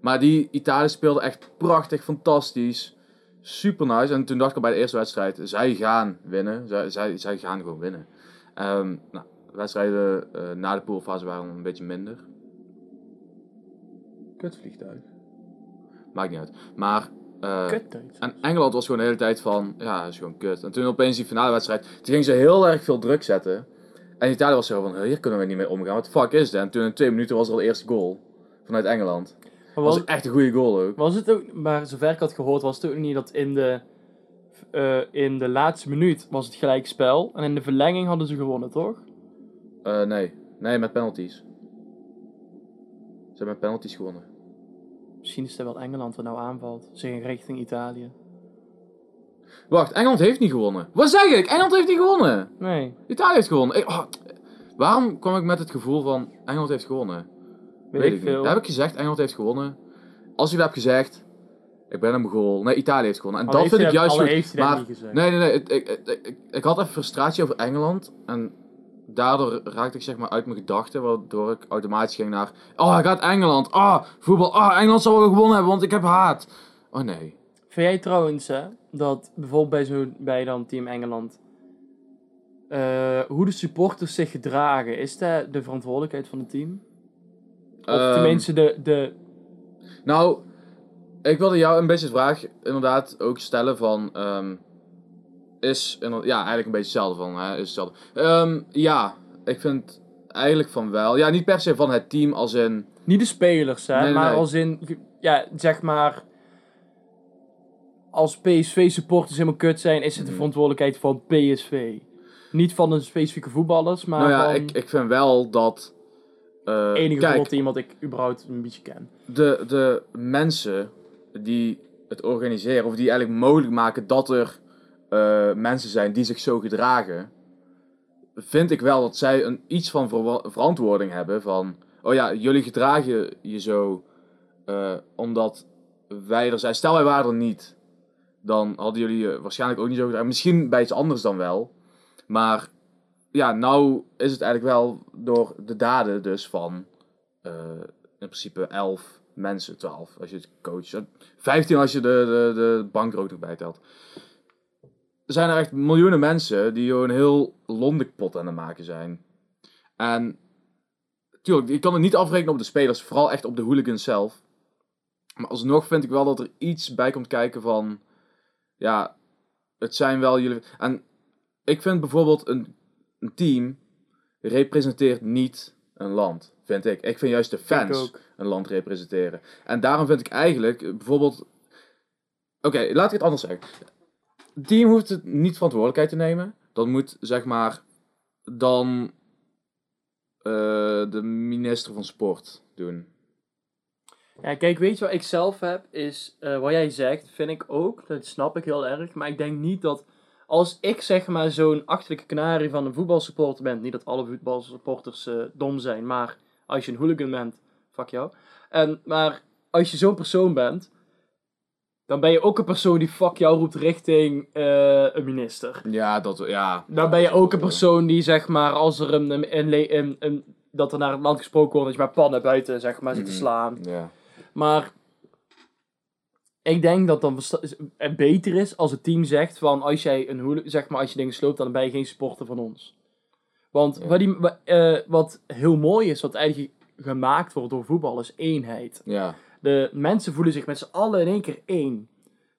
Maar die Italië speelde echt prachtig, fantastisch. Super nice. En toen dacht ik al bij de eerste wedstrijd, zij gaan winnen. Zij, zij, zij gaan gewoon winnen. Ehm, nou, de wedstrijden eh, na de poolfase waren een beetje minder. Kutvliegtuig. Maakt niet uit. Maar... Duits. En Engeland was gewoon de hele tijd van, ja, dat is gewoon kut. En toen opeens die finale wedstrijd, toen gingen ze heel erg veel druk zetten. En Italië was zo van, "Huh, hier kunnen we niet mee omgaan, wat fuck is dit? En toen in twee minuten was er al de eerste goal vanuit Engeland. Dat was, echt een goede goal ook. was het ook, maar zover ik had gehoord, was het ook niet dat in de, eh, in de laatste minuut was het gelijk spel. En in de verlenging hadden ze gewonnen, toch? Eh, nee, nee, met penalties. Ze hebben met penalties gewonnen. Misschien is het wel Engeland wat nou aanvalt. Zeg richting Italië. Wacht, Engeland heeft niet gewonnen. Wat zeg ik? Engeland heeft niet gewonnen. Nee, Italië heeft gewonnen. Ik- oh, waarom kwam ik met het gevoel van, Engeland heeft gewonnen? Weet, Weet ik niet. veel. Heb ik gezegd, Engeland heeft gewonnen? Als ik dat heb gezegd, ik ben een Mogol. Nee, Italië heeft gewonnen. En dat vind ik juist goed. Maar, nee, nee, nee. Ik, ik, ik, ik, had even frustratie over Engeland. En daardoor raakte ik zeg maar uit mijn gedachten. Waardoor ik automatisch ging naar, oh, hij gaat Engeland. Ah, voetbal. Ah, Engeland zal wel gewonnen hebben, want ik heb haat. Oh nee. Vind jij trouwens, hè, dat bijvoorbeeld bij, zo, bij dan Team Engeland, eh, hoe de supporters zich gedragen, is dat de verantwoordelijkheid van het team? Of Ehm, tenminste de, de, Nou, ik wilde jou een beetje de vraag inderdaad ook stellen van... ehm, is, ja, eigenlijk een beetje hetzelfde van, hè, is hetzelfde. Ehm, ja, ik vind eigenlijk van wel. Ja, niet per se van het team als in... niet de spelers, hè, Nee, maar nee. als in, ja, zeg maar, als PSV-supporters helemaal kut zijn, is het de Mhm. verantwoordelijkheid van PSV. Niet van de specifieke voetballers, maar nou ja, van ik, ik vind wel dat... het enige kijk, wat ik überhaupt een beetje ken. de, de mensen die het organiseren, of die eigenlijk mogelijk maken dat er eh, mensen zijn die zich zo gedragen, vind ik wel dat zij een, iets van verantwoording hebben van, oh ja, jullie gedragen je zo eh, omdat wij er zijn. Stel wij waren er niet, dan hadden jullie je waarschijnlijk ook niet zo gedragen. Misschien bij iets anders dan wel. Maar ja, nou is het eigenlijk wel door de daden dus van eh, in principe 11 mensen, 12 als je het coacht. 15 als je de, de, de bank er ook nog bij telt. Er zijn er echt miljoenen mensen die gewoon heel londigpot aan het maken zijn. En tuurlijk, je kan het niet afrekenen op de spelers, vooral echt op de hooligans zelf. Maar alsnog vind ik wel dat er iets bij komt kijken van, ja, het zijn wel jullie. En ik vind bijvoorbeeld een, een team representeert niet een land, vind ik. Ik vind juist de fans een land representeren. En daarom vind ik eigenlijk bijvoorbeeld. Oké, laat ik het anders zeggen. Het team hoeft het niet verantwoordelijkheid te nemen. Dat moet zeg maar dan eh, de minister van Sport doen. Ja, kijk, weet je wat ik zelf heb? Is eh, wat jij zegt, vind ik ook. Dat snap ik heel erg. Maar ik denk niet dat. Als ik zeg maar zo'n achterlijke kanarie van een voetbalsupporter ben. Niet dat alle voetbalsupporters eh, dom zijn. Maar als je een hooligan bent, fuck jou. En, maar als je zo'n persoon bent. Dan ben je ook een persoon die fuck jou roept richting eh, een minister. Ja, dat, ja. Dan ben je ook een persoon die zeg maar als er een, een, een, le- een, een- dat er naar het land gesproken wordt, dat je maar pannen buiten zeg maar zit te slaan. Ja. Maar ik denk dat dan het beter is als het team zegt van als jij een zeg maar als je dingen sloopt, dan ben je geen supporter van ons. Want Ja. wat, die, eh, wat heel mooi is, wat eigenlijk gemaakt wordt door voetbal, is eenheid. Ja. De mensen voelen zich met z'n allen in één keer één.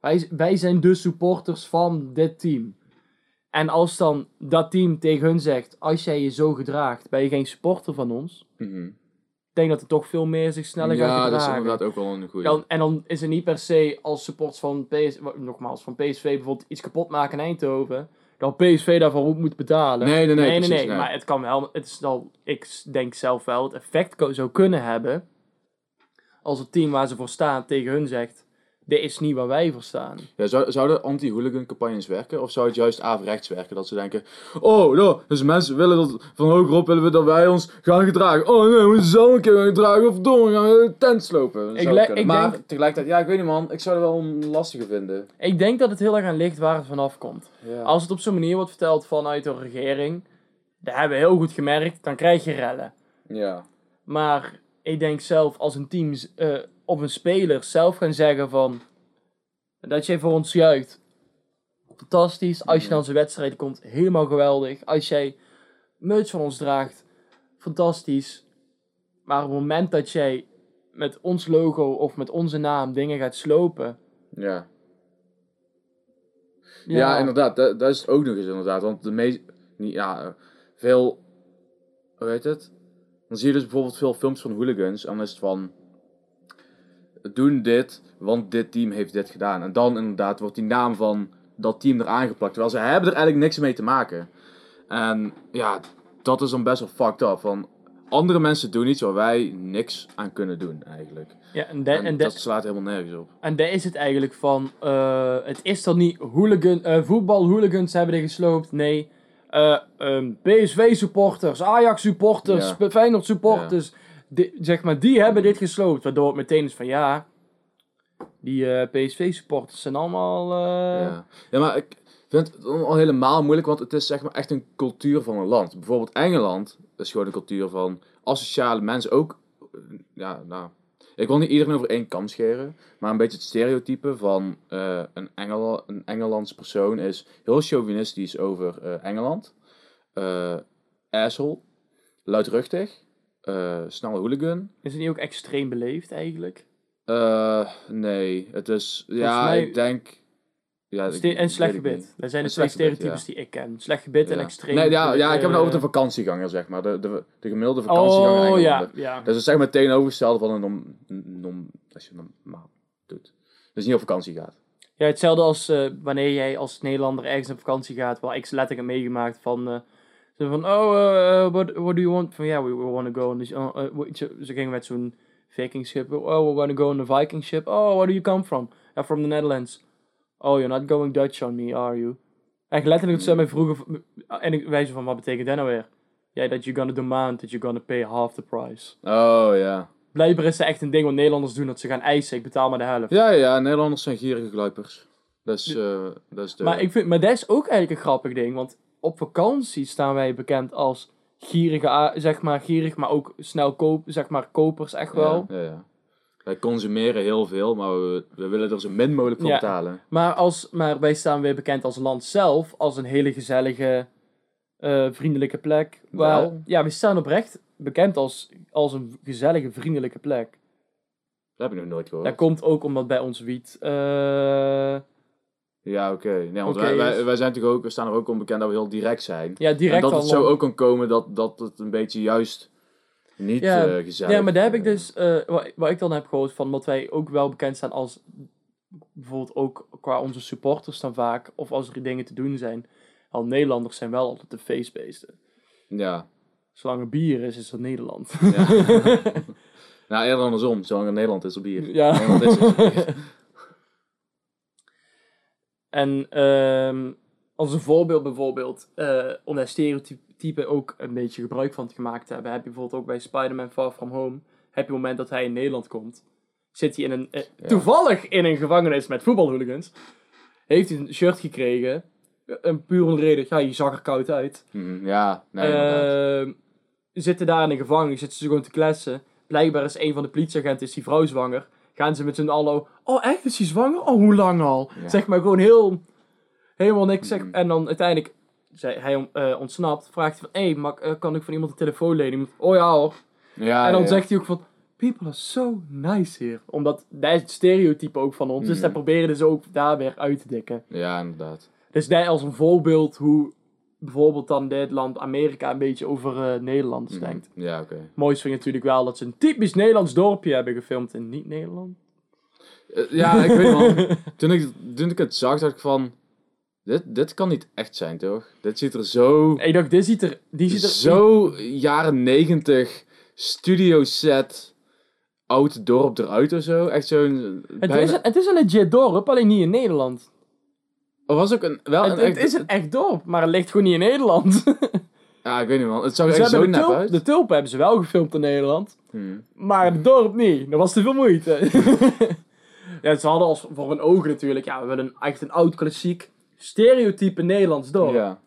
Wij, wij zijn de supporters van dit team. En als dan dat team tegen hun zegt, als jij je zo gedraagt, ben je geen supporter van ons. Mhm. Denk dat het toch veel meer zich sneller gaat Ja, dat is gedragen. inderdaad ook wel een goede. Dan, en dan is het niet per se als supporters van PS, nogmaals, van PSV bijvoorbeeld iets kapot maken in Eindhoven. Dat PSV daarvoor moet betalen. Nee, nee, nee, nee, precies, nee. Maar het kan wel, het is al, ik denk zelf wel, het effect zou kunnen hebben. Als het team waar ze voor staan tegen hun zegt, dit is niet waar wij voor staan. Ja, zou, zouden anti-hooligan campagnes werken? Of zou het juist averechts werken? Dat ze denken, oh, nou, dus mensen willen dat, van hogerop willen we dat wij ons gaan gedragen. Oh nee, we moeten zelf een keer gaan gedragen. Of door, gaan we de tent slopen. Ik le- maar denk- tegelijkertijd, ja, ik weet niet man, ik zou het wel een lastige vinden. Ik denk dat het heel erg aan ligt waar het vanaf komt. Ja. Als het op zo'n manier wordt verteld vanuit de regering, dat hebben we heel goed gemerkt, dan krijg je rellen. ja. Maar ik denk zelf als een team eh, of een speler zelf gaan zeggen van dat jij voor ons juicht. Fantastisch. Als je naar onze wedstrijden komt, helemaal geweldig. Als jij merch van ons draagt, fantastisch. Maar op het moment dat jij met ons logo of met onze naam dingen gaat slopen. Ja. Ja, inderdaad, dat, dat is het ook nog eens inderdaad. Want de meest, niet, ja, veel, hoe heet het? Dan zie je dus bijvoorbeeld veel films van hooligans en dan is het van, doen dit, want dit team heeft dit gedaan. En dan inderdaad wordt die naam van dat team eraan geplakt, terwijl ze hebben er eigenlijk niks mee te maken. En ja, dat is dan best wel fucked up. Van, andere mensen doen iets waar wij niks aan kunnen doen eigenlijk. Ja, en, de- En, en, de- dat slaat helemaal nergens op. En daar is het eigenlijk van, eh, het is dan niet hooligan, eh voetbal-hooligans hebben dit gesloopt. Nee, eh, ehm, PSV-supporters, Ajax-supporters, Ja. Feyenoord-supporters, die- zeg maar, die hebben dit gesloopt. Waardoor het meteen is van, ja, die eh, PSV-supporters zijn allemaal... eh, Ja. maar ik vind het al helemaal moeilijk, want het is zeg maar echt een cultuur van een land. Bijvoorbeeld Engeland is gewoon een cultuur van asociale mensen. Ook, ja, nou, ik wil niet iedereen over één kam scheren, maar een beetje het stereotype van eh, een, Engel, een Engelandse persoon is heel chauvinistisch over Engeland. Asshole, luidruchtig, eh snelle hooligan. Is het niet ook extreem beleefd eigenlijk? Eh, nee, het is, ja, mij- ik denk... Ja, ik- en slecht gebit. Dat zijn de twee stereotypes die ik ken. Slecht gebit en extreem... Nee, ja, ja, ik heb het over de vakantieganger, zeg maar. De, de, de gemiddelde vakantieganger Oh, ja, ja. Dat is zeg maar het tegenovergestelde van een nom, nom, als je normaal doet. Dus niet op vakantie gaat. Ja, hetzelfde als eh, wanneer jij als Nederlander ergens op vakantie gaat, waar ik letterlijk heb meegemaakt van, zo van, oh, eh, what, what do you want? Van, ja, we, we want to go. on this- eh, we- ze, ze gingen met zo'n vikingschip, oh, we want to go on a viking ship. Oh, where do you come from? Ja, from the Netherlands. Oh, you're not going Dutch on me, are you? Echt letterlijk, ze mij vroegen, en ik wijze van, wat betekent dat nou weer? Ja, dat you're gonna demand that you're gonna pay half the price. Oh, ja. Blijkbaar is het echt een ding wat Nederlanders doen, dat ze gaan eisen, ik betaal maar de helft. Ja, ja, Nederlanders zijn gierige gluipers. Dat is, eh, dat is de... Maar, ik vind, maar dat is ook eigenlijk een grappig ding, want op vakantie staan wij bekend als gierige, zeg maar, gierig, maar ook snel koop, zeg maar, kopers echt wel. Ja, ja, ja. Wij consumeren heel veel, maar we, we willen er zo min mogelijk voor Ja. betalen. Maar, als, maar wij staan weer bekend als land zelf, als een hele gezellige, eh, vriendelijke plek. Waar, Wel. Ja, we staan oprecht bekend als, als een gezellige, vriendelijke plek. Dat heb ik nog nooit gehoord. Dat komt ook omdat bij ons wiet... eh, Ja, oké. Nee, want wij, wij, dus- wij, zijn natuurlijk ook, we staan er ook onbekend dat we heel direct zijn. ja, direct en dat het zo ook kan komen dat, dat het een beetje juist niet Ja, gezellig Ja, maar daar heb ik dus, eh, wat, wat ik dan heb gehoord van, wat wij ook wel bekend staan als, bijvoorbeeld ook qua onze supporters dan vaak, of als er dingen te doen zijn. Al Nederlanders zijn wel altijd de feestbeesten. Ja. Zolang er bier is, is er Nederland. ja. nou, eerder andersom. Zolang er Nederland is op bier. Ja. Nederland is er bier. En ehm, als een voorbeeld bijvoorbeeld, eh, om daar stereotypen ook een beetje gebruik van te gemaakt te hebben, heb je bijvoorbeeld ook bij Spider-Man Far From Home, heb je het moment dat hij in Nederland komt, zit hij in een, eh, Ja. toevallig in een gevangenis met voetbalhooligans, heeft hij een shirt gekregen, een puur om de reden, ja, je zag er koud uit. Mhm, ja, nee. Ehm, zitten daar in de gevangenis, zitten ze gewoon te kletsen. Blijkbaar is een van de politieagenten, is die vrouw zwanger. Gaan ze met z'n allen, oh echt, is hij zwanger? Oh, hoe lang al? Ja. Zeg maar gewoon heel, helemaal niks. Zeg, Mhm. En dan uiteindelijk, zij, hij eh, ontsnapt, vraagt hij van, hé, hey, mag- eh, kan ik van iemand een telefoon lenen? Oh ja hoor. ja, en dan ja. zegt hij ook van, people are so nice here. Omdat, dat is het stereotype ook van ons. Dus Mhm. daar proberen ze ook daar weer uit te dikken. Ja, inderdaad. Dus daar als een voorbeeld hoe bijvoorbeeld dan dit land Amerika een beetje over eh, Nederlanders Mhm. denkt. Ja, oké. Mooist vind ik natuurlijk wel dat ze een typisch Nederlands dorpje hebben gefilmd in niet-Nederland. Eh, ja, ik weet wel. Toen ik, toen ik het zag, dacht ik van... Dit, dit kan niet echt zijn, toch? Dit ziet er zo... Ik dacht, dit ziet er... Die ziet er Zo jaren negentig studio set oud dorp eruit of zo. Echt zo'n... het, bijna- is een, het is een legit dorp, alleen niet in Nederland. Er was ook een... Wel Het, een het echt- is een echt dorp, maar het ligt gewoon niet in Nederland. Ja, ik weet niet man. Het zag er ze echt zo hebben de, nep tulp, uit. de tulpen hebben ze wel gefilmd in Nederland, Hmm. maar het dorp niet. Dat was te veel moeite. ja, ze hadden als voor hun ogen natuurlijk, ja, we willen een- echt een oud klassiek stereotype Nederlands dorp. Ja.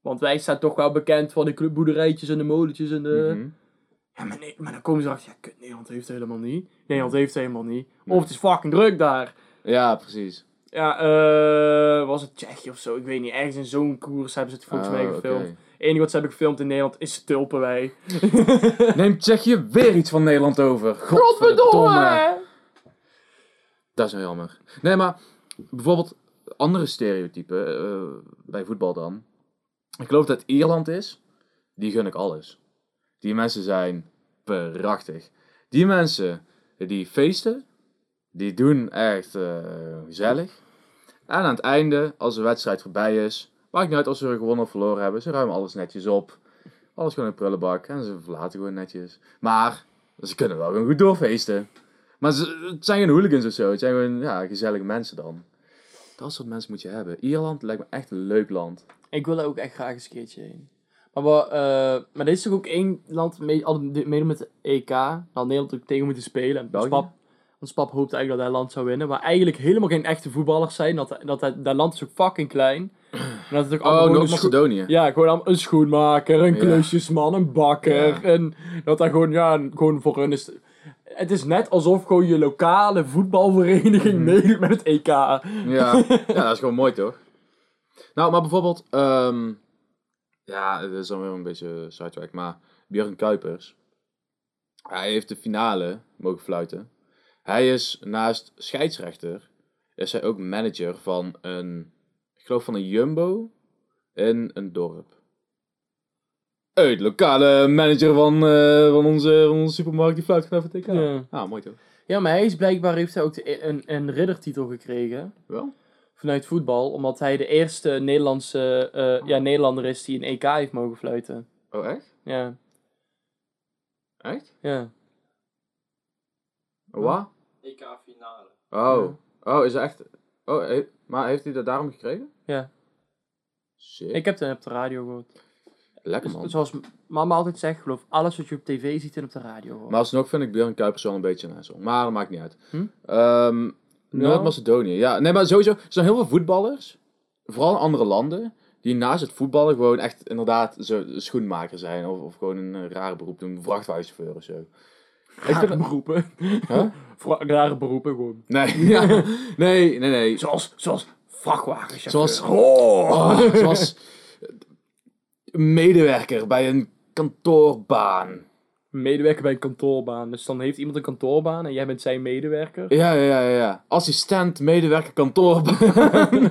Want wij staan toch wel bekend van de boerderijtjes en de molentjes en de... Mhm. Ja, maar, nee, maar dan komen ze achter, ja, kut, Nederland heeft het helemaal niet. Nederland heeft het helemaal niet. Of het is fucking druk daar. Ja, precies. Ja, eh, was het Tsjechië of zo? Ik weet niet. Ergens in zo'n koers hebben ze het volgens mij Oh, gefilmd. Het enige wat ze hebben gefilmd in Nederland is Tulpenwei. Neemt Tsjechië weer iets van Nederland over. Dat is wel jammer. Nee, maar bijvoorbeeld andere stereotypen eh, bij voetbal dan. Ik geloof dat Ierland is. Die gun ik alles. Die mensen zijn prachtig. Die mensen die feesten, die doen echt eh, gezellig. En aan het einde, als de wedstrijd voorbij is, maakt niet uit als ze gewonnen of verloren hebben, ze ruimen alles netjes op. Alles gewoon in een prullenbak en ze verlaten gewoon netjes. Maar ze kunnen wel gewoon goed doorfeesten. Maar ze, het zijn geen hooligans of zo. Het zijn gewoon ja, gezellige mensen dan. Dat soort mensen moet je hebben. Ierland lijkt me echt een leuk land. Ik wil er ook echt graag eens een keertje heen. Maar, wat, eh, maar dit is toch ook één land mee, altijd meedoen met de EK. Dan had Nederland ook tegen moeten spelen. En België? Want Spap hoopte eigenlijk dat dat land zou winnen. Maar eigenlijk helemaal geen echte voetballers zijn. Dat, dat, dat, dat land is ook fucking klein. En dat het ook allemaal Oh, Noord-Macedonië. Ja, gewoon een schoenmaker, een Ja. klusjesman, een bakker. Ja. En dat dat gewoon, ja, gewoon voor hun is... Het is net alsof gewoon je lokale voetbalvereniging Mhm. meedoet met het EK. Ja. ja, dat is gewoon mooi toch? Nou, maar bijvoorbeeld, ehm, ja, het is dan weer een beetje sidetrack, maar Björn Kuipers, hij heeft de finale mogen fluiten. Hij is naast scheidsrechter, is hij ook manager van een, ik geloof van een Jumbo in een dorp. Hey, de lokale manager van, eh, van, onze, van onze supermarkt die fluit het TK. Ja. Ah, mooi toch? Ja, maar hij is blijkbaar heeft hij ook de- een, een riddertitel gekregen. Wel? vanuit voetbal, omdat hij de eerste Nederlandse eh, ja, Nederlander is die een EK heeft mogen fluiten. Oh, echt? Ja, Echt? ja. Wat? EK-finale. Oh. Oh, is er echt... Oh, he- maar heeft hij dat daarom gekregen? Ja. Sick. Ik heb het op de radio gehoord. Lekker man. Zoals mama altijd zegt, geloof alles wat je op tv ziet en op de radio hoort. Maar alsnog vind ik Björn Kuipers wel een beetje een asshole. Maar dat maakt niet uit. Hm? Ehm, Noord-Macedonië. Ja, nee, maar sowieso. Er zijn heel veel voetballers. Vooral in andere landen. Die naast het voetballen gewoon echt inderdaad zo schoenmaker zijn. Of, of gewoon een rare beroep doen. Vrachtwagenchauffeur of zo. Ik vind- beroepen. Huh? Rare beroepen gewoon. Nee, ja. nee, nee, nee. Zoals, zoals vrachtwagens. Zoals- Oh. Oh, zoals medewerker bij een kantoorbaan. Medewerker bij een kantoorbaan. Dus dan heeft iemand een kantoorbaan en jij bent zijn medewerker. Ja, ja, ja, ja, ja. Assistent, medewerker, kantoorbaan.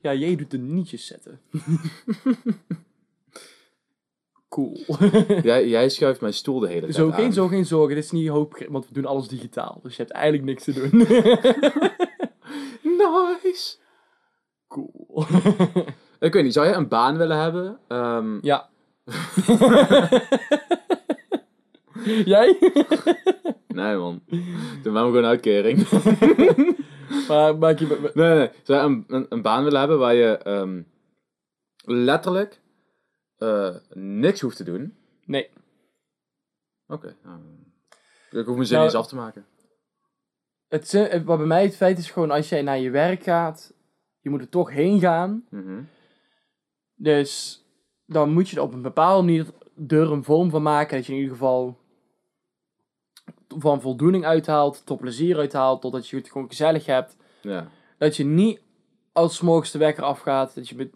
Ja, jij doet de nietjes zetten. Cool. jij, jij schuift mijn stoel de hele tijd Zo, aan. geen, zo, geen zorgen. Dit is niet hoop, want we doen alles digitaal. Dus je hebt eigenlijk niks te doen. Nice. cool. Ik weet niet, zou jij een baan willen hebben? Ehm, ja. jij? Nee man. Doe maar gewoon een uitkering. maar maak je... nee, nee. Zou jij een, een, een baan willen hebben waar je ehm, letterlijk eh, niks hoeft te doen? Nee. Oké. nou, ik hoef mijn zin Nou, niet eens af te maken. Het, wat bij mij het feit is gewoon, als jij naar je werk gaat, je moet er toch heen gaan. Mhm. Dus dan moet je er op een bepaalde manier er een vorm van maken. Dat je in ieder geval van voldoening uithaalt, tot plezier uithaalt, totdat je het gewoon gezellig hebt. Ja. Dat je niet als morgens de wekker afgaat. Dat je met,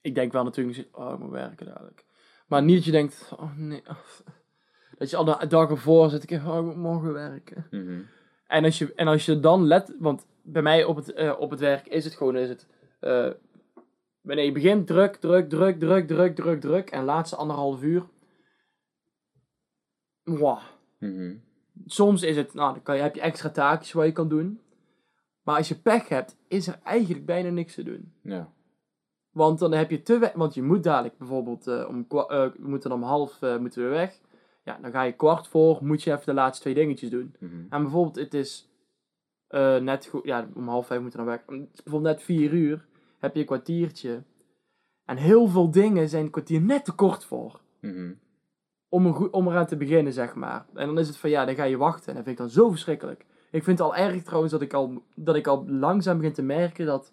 ik denk wel natuurlijk, oh ik moet werken dadelijk. Maar niet dat je denkt, oh nee. Dat je al de dag ervoor zit, ik, oh ik moet morgen werken. Mhm. En als je, en als je dan let, want bij mij op het, eh, op het werk is het gewoon, is het, eh, wanneer je begint, druk, druk, druk, druk, druk, druk, druk, en laatste anderhalf uur, wow. Mhm. Soms is het, nou, dan kan je, heb je extra taakjes wat je kan doen, maar als je pech hebt, is er eigenlijk bijna niks te doen. Ja. Want dan heb je te we- want je moet dadelijk bijvoorbeeld eh, om, eh, we moeten om half eh, moeten we weg. Ja, dan ga je kwart voor, moet je even de laatste twee dingetjes doen. Mhm. En bijvoorbeeld, het is net goed, ja, om half vijf moeten we. Het is bijvoorbeeld net vier uur, heb je een kwartiertje. En heel veel dingen zijn een kwartier net te kort voor. Mhm. Om, er goed, om eraan te beginnen, zeg maar. En dan is het van, ja, dan ga je wachten. En dat vind ik dan zo verschrikkelijk. Ik vind het al erg trouwens dat ik al, dat ik al langzaam begin te merken dat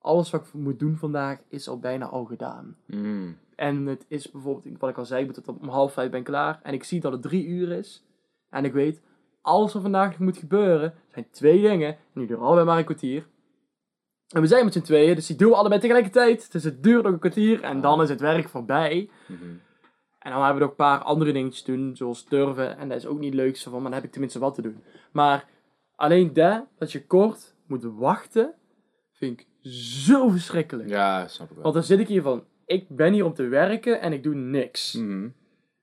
alles wat ik moet doen vandaag is al bijna al gedaan. Mhm. En het is bijvoorbeeld, wat ik al zei, ik moet het om half vijf ben klaar. En ik zie dat het drie uur is. En ik weet, alles wat vandaag nog moet gebeuren, zijn twee dingen. En die duren allebei maar een kwartier. En we zijn met z'n tweeën, dus die doen we allebei tegelijkertijd. Dus het duurt nog een kwartier en dan is het werk voorbij. Mhm. En dan hebben we nog een paar andere dingetjes te doen, zoals durven. En dat is ook niet het leukste van, maar dan heb ik tenminste wat te doen. Maar alleen dat, dat je kort moet wachten, vind ik zo verschrikkelijk. Ja, snap ik wel. Want dan zit ik hier van, ik ben hier om te werken en ik doe niks. Mhm.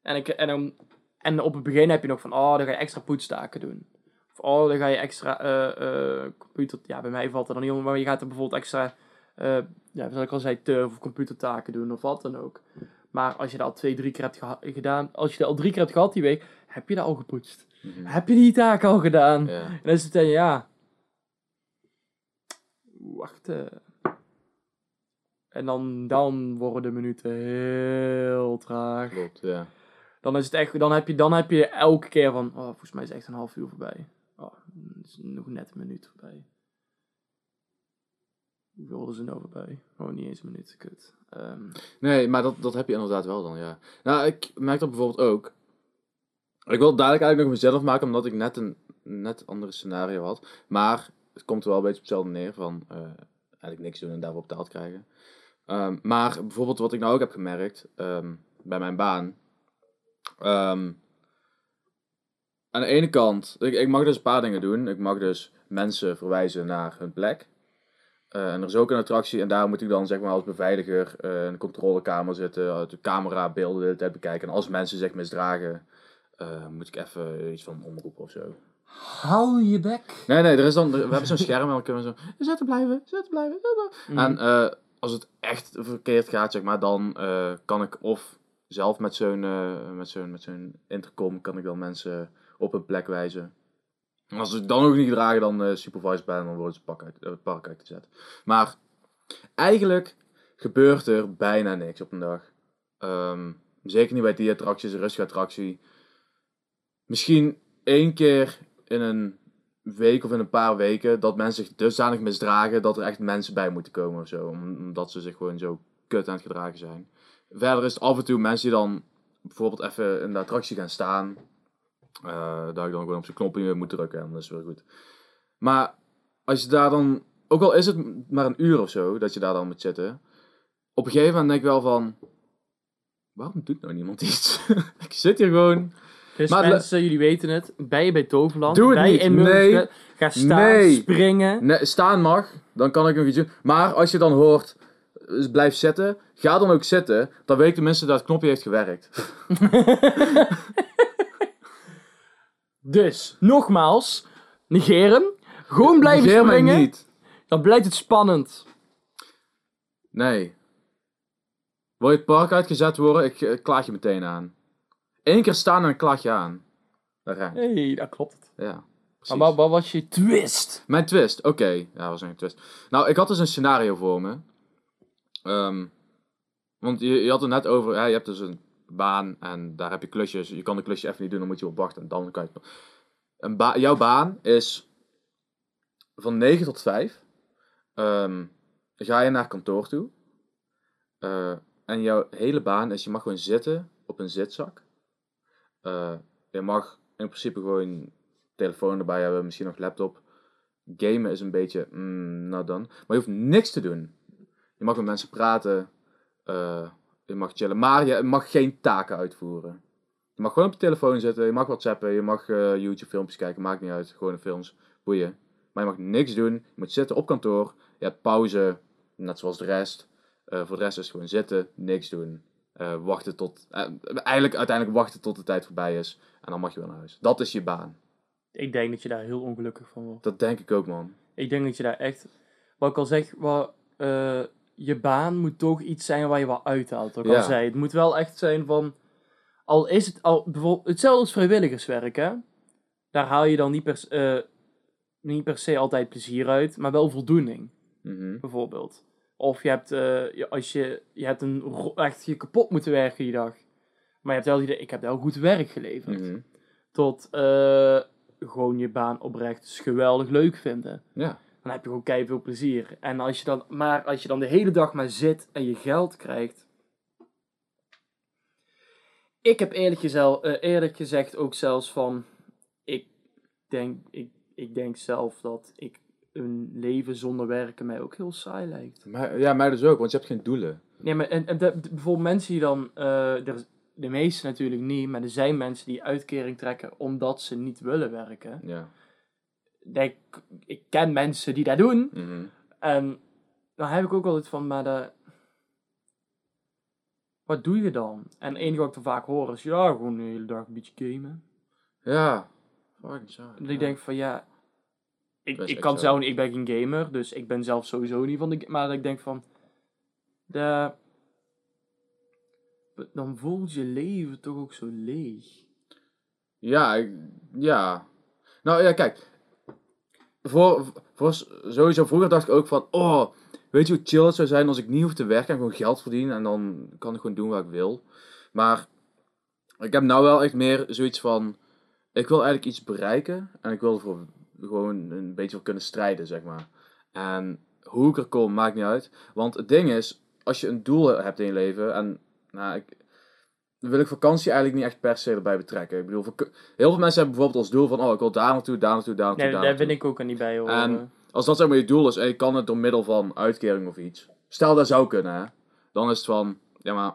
En, ik, en, dan, en op het begin heb je nog van, oh, dan ga je extra poetstaken doen. Of oh, dan ga je extra eh, computer... Ja, bij mij valt er dan niet om, maar je gaat er bijvoorbeeld extra, eh, ja, zoals ik al zei, turf of computertaken doen of wat dan ook. Maar als je dat al twee, drie keer hebt gedaan, als je dat al drie keer hebt gehad die week, heb je dat al gepoetst. Mhm. Heb je die taak al gedaan? En dan is het dan, ja. Wachten. En dan, dan worden de minuten heel traag. Klopt, ja. Dan is het echt, dan heb je, dan heb je elke keer van, oh, volgens mij is echt een half uur voorbij. Oh, het is nog net een minuut voorbij. Hoeveel is er nou voorbij? Oh, niet eens een minuut, kut. Ehm, Nee, maar dat, dat heb je inderdaad wel dan, ja. Nou, ik merk dat bijvoorbeeld ook. Ik wil het dadelijk eigenlijk nog mezelf maken, omdat ik net een net andere scenario had. Maar het komt er wel een beetje op hetzelfde neer, van eh, eigenlijk niks doen en daarvoor betaald krijgen. Ehm, maar bijvoorbeeld wat ik nou ook heb gemerkt, ehm, bij mijn baan. Ehm, aan de ene kant, ik, ik mag dus een paar dingen doen. Ik mag dus mensen verwijzen naar hun plek. Eh, en er is ook een attractie en daar moet ik dan zeg maar als beveiliger eh, in de controlekamer zitten, de camerabeelden de hele tijd bekijken. En als mensen zich misdragen, moet ik even iets van omroepen of zo. Hou je bek. Nee, nee, er is dan, we hebben zo'n scherm en dan kunnen we zo, zitten blijven, zitten blijven, zitten blijven. En eh, als het echt verkeerd gaat, zeg maar, dan eh, kan ik of zelf met zo'n eh, met zo'n met zo'n intercom, kan ik dan mensen op een plek wijzen. En als ze het dan ook niet dragen, dan eh supervised bij en dan worden ze pak uit, het park uitgezet. Maar eigenlijk gebeurt er bijna niks op een dag. Ehm, zeker niet bij die attracties, een rustige attractie. Misschien één keer in een week of in een paar weken dat mensen zich dusdanig misdragen dat er echt mensen bij moeten komen of zo. om- Omdat ze zich gewoon zo kut aan het gedragen zijn. Verder is het af en toe mensen die dan bijvoorbeeld even in de attractie gaan staan. eh dat ik dan gewoon op zijn knopje moet drukken en dat is weer goed. Maar als je daar dan, ook al is het maar een uur of zo dat je daar dan moet zitten. Op een gegeven moment denk ik wel van, waarom doet nou niemand iets? ik zit hier gewoon. Dus Maar mensen, jullie weten het. Ben je bij Toverland? Doe het je niet. Nee. Ga staan, Nee. springen. Nee, staan mag, dan kan ik nog iets doen. Maar als je dan hoort, dus blijf zitten, ga dan ook zitten. Dan weet de mensen dat het knopje heeft gewerkt. Dus, nogmaals, negeren. Gewoon blijven Negeer springen. niet. Dan blijft het spannend. Nee. Wil je het park uitgezet worden, ik, ik klaag je meteen aan. Eén keer staan en ik klaag je aan. Hé, hey, dat klopt. Ja. Maar precies. wat, wat was je twist? Mijn twist, oké. Ja, dat was een twist. Nou, ik had dus een scenario voor me. Ehm, want je, je had het net over, ja, je hebt dus een baan en daar heb je klusjes. Je kan de klusje even niet doen, dan moet je op wachten en dan kan je het... Een ba- jouw baan is van 9 tot 5. Ehm, ga je naar kantoor toe. Eh, en jouw hele baan is, je mag gewoon zitten op een zitzak. Eh, je mag in principe gewoon telefoon erbij hebben, misschien nog laptop. Gamen is een beetje, mm, nou dan. Maar je hoeft niks te doen. Je mag met mensen praten. eh, je mag chillen. Maar je mag geen taken uitvoeren. Je mag gewoon op je telefoon zitten. Je mag whatsappen. Je mag eh, YouTube filmpjes kijken. Maakt niet uit. Gewoon films. Boeien. Maar je mag niks doen. Je moet zitten op kantoor. Je hebt pauze. Net zoals de rest. Voor de rest is gewoon zitten. Niks doen. Eh, wachten tot... eh, eigenlijk uiteindelijk wachten tot de tijd voorbij is. En dan mag je weer naar huis. Dat is je baan. Ik denk dat je daar heel ongelukkig van wordt. Dat denk ik ook, man. Ik denk dat je daar echt, wat ik al zeg, wat, eh, je baan moet toch iets zijn waar je wat uithaalt. Ja. al zei, het moet wel echt zijn van, al is het al, bijvoorbeeld, hetzelfde als vrijwilligerswerk, hè. Daar haal je dan niet per, niet per se altijd plezier uit, maar wel voldoening, Mhm. bijvoorbeeld. Of je hebt, eh, je- als je, je hebt een, echt je kapot moeten werken die dag. Maar je hebt wel idee, ik heb wel goed werk geleverd. Mhm. Tot eh, gewoon je baan oprecht dus geweldig leuk vinden Ja. dan heb je gewoon keihard veel plezier. En als je dan, maar als je dan de hele dag maar zit en je geld krijgt. Ik heb eerlijk, gezel, eh, eerlijk gezegd ook zelfs van. Ik denk, ik, ik denk zelf dat ik een leven zonder werken mij ook heel saai lijkt. Maar, ja, mij dus ook, want je hebt geen doelen. Nee, maar en, en de- de- bijvoorbeeld mensen die dan. eh, er, de meeste natuurlijk niet, maar er zijn mensen die uitkering trekken omdat ze niet willen werken. Ja. Denk, ik ken mensen die dat doen. Mhm. En dan heb ik ook altijd van, maar de... Wat doe je dan? En het enige wat ik dan vaak hoor is, ja, gewoon de hele dag een beetje gamen. Ja. Fucking saai. En ja. ik denk van, ja... Ik, ik kan zo. zelf niet, ik ben geen gamer, dus ik ben zelf sowieso niet van de... Maar ik denk van, de... Dan voelt je leven toch ook zo leeg. Ja, ik- ja. Nou ja, kijk. Voor, voor sowieso vroeger dacht ik ook van, oh, weet je hoe chill het zou zijn als ik niet hoef te werken en gewoon geld verdienen en dan kan ik gewoon doen wat ik wil. Maar ik heb nou wel echt meer zoiets van, ik wil eigenlijk iets bereiken en ik wil ervoor gewoon een beetje voor kunnen strijden, zeg maar. En hoe ik er kom, maakt niet uit. Want het ding is, als je een doel hebt in je leven en, nou, ik, wil ik vakantie eigenlijk niet echt per se erbij betrekken. Ik bedoel, heel veel mensen hebben bijvoorbeeld als doel van, oh, ik wil daar naartoe, daar naartoe, daar naartoe, Nee, daar vind ik ook niet bij horen. En- Als dat zeg maar je doel is en je kan het door middel van uitkering of iets. Stel dat zou kunnen, hè. Dan is het van, ja maar,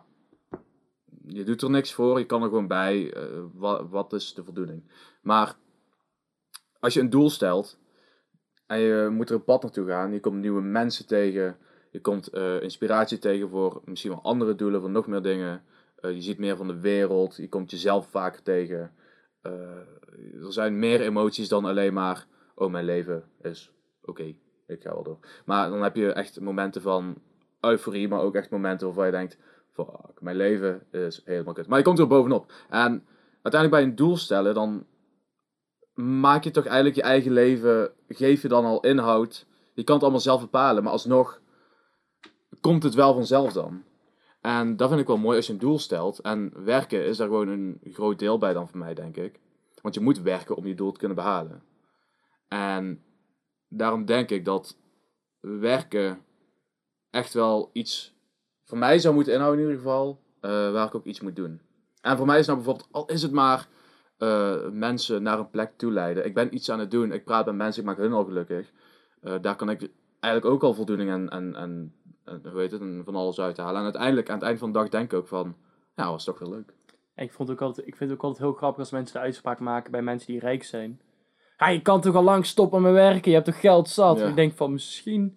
je doet er niks voor, je kan er gewoon bij. eh, wat, wat is de voldoening? Maar, als je een doel stelt en je moet er een pad naartoe gaan, je komt nieuwe mensen tegen, je komt eh, inspiratie tegen voor misschien wel andere doelen, voor nog meer dingen. Eh, je ziet meer van de wereld, je komt jezelf vaker tegen. Eh, er zijn meer emoties dan alleen maar, oh mijn leven is oké, ik ga wel door. Maar dan heb je echt momenten van euforie, maar ook echt momenten waarvan je denkt, fuck, mijn leven is helemaal kut. Maar je komt er bovenop. En uiteindelijk bij een doel stellen, dan maak je toch eigenlijk je eigen leven, geef je dan al inhoud. Je kan het allemaal zelf bepalen, maar alsnog komt het wel vanzelf dan. En dat vind ik wel mooi als je een doel stelt. En werken is daar gewoon een groot deel bij dan voor mij, denk ik. Want je moet werken om je doel te kunnen behalen. En daarom denk ik dat werken echt wel iets voor mij zou moeten inhouden in ieder geval. eh, waar ik ook iets moet doen. En voor mij is nou bijvoorbeeld, al is het maar eh, mensen naar een plek toe leiden. Ik ben iets aan het doen, ik praat met mensen, ik maak hun al gelukkig. Eh, daar kan ik eigenlijk ook al voldoening en, en, en, en hoe heet het, en van alles uithalen. En uiteindelijk, aan het eind van de dag denk ik ook van, ja, was toch wel leuk. En ik, vond ook altijd, ik vind het ook altijd heel grappig als mensen de uitspraak maken bij mensen die rijk zijn. Ja, je kan toch al lang stoppen met werken, je hebt toch geld zat. Ja. Ik denk van misschien...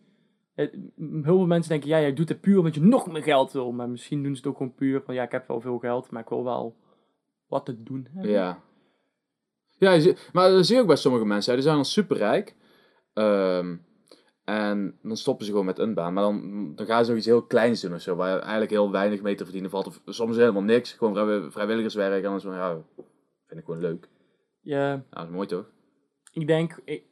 eh, Heel veel mensen denken, ja, jij doet het puur omdat je nog meer geld wil. Maar misschien doen ze het ook gewoon puur van, ja, ik heb wel veel geld, maar ik wil wel wat te doen hebben. Ja. Ja, maar dat zie je ook bij sommige mensen. hè. Die zijn dan superrijk. Ehm en dan stoppen ze gewoon met een baan. Maar dan, dan gaan ze nog iets heel kleins doen of zo. Waar eigenlijk heel weinig mee te verdienen valt. Of soms helemaal niks. Gewoon vrij- vrijwilligerswerk. En dan is van, ja, vind ik gewoon leuk. Ja, dat is mooi toch? ik denk, ik,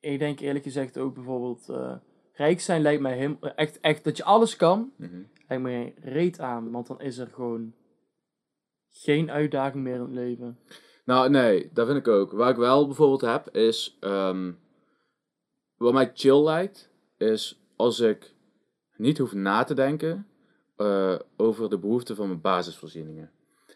ik denk eerlijk gezegd ook bijvoorbeeld, eh, rijk zijn lijkt mij helemaal, echt, echt, dat je alles kan, Mhm. lijkt mij reet aan. Want dan is er gewoon geen uitdaging meer in het leven. Nou, nee, dat vind ik ook. Waar ik wel bijvoorbeeld heb, is... ehm, wat mij chill lijkt, is als ik niet hoef na te denken eh, over de behoeften van mijn basisvoorzieningen.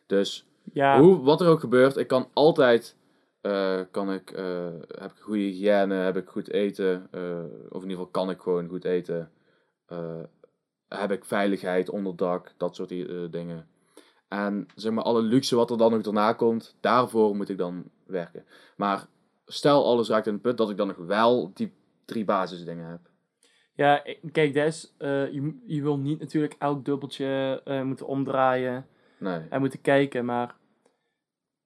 Dus Ja, hoe, wat er ook gebeurt, ik kan altijd... eh, kan ik, eh, heb ik goede hygiëne, heb ik goed eten, of in ieder geval kan ik gewoon goed eten. heb ik veiligheid, onderdak, dat soort dingen. En zeg maar, alle luxe wat er dan nog daarna komt, daarvoor moet ik dan werken. Maar stel alles raakt in het punt dat ik dan nog wel die drie basisdingen heb. Ja, kijk, Des, eh je, je wil niet natuurlijk elk dubbeltje eh, moeten omdraaien Nee. en moeten kijken, maar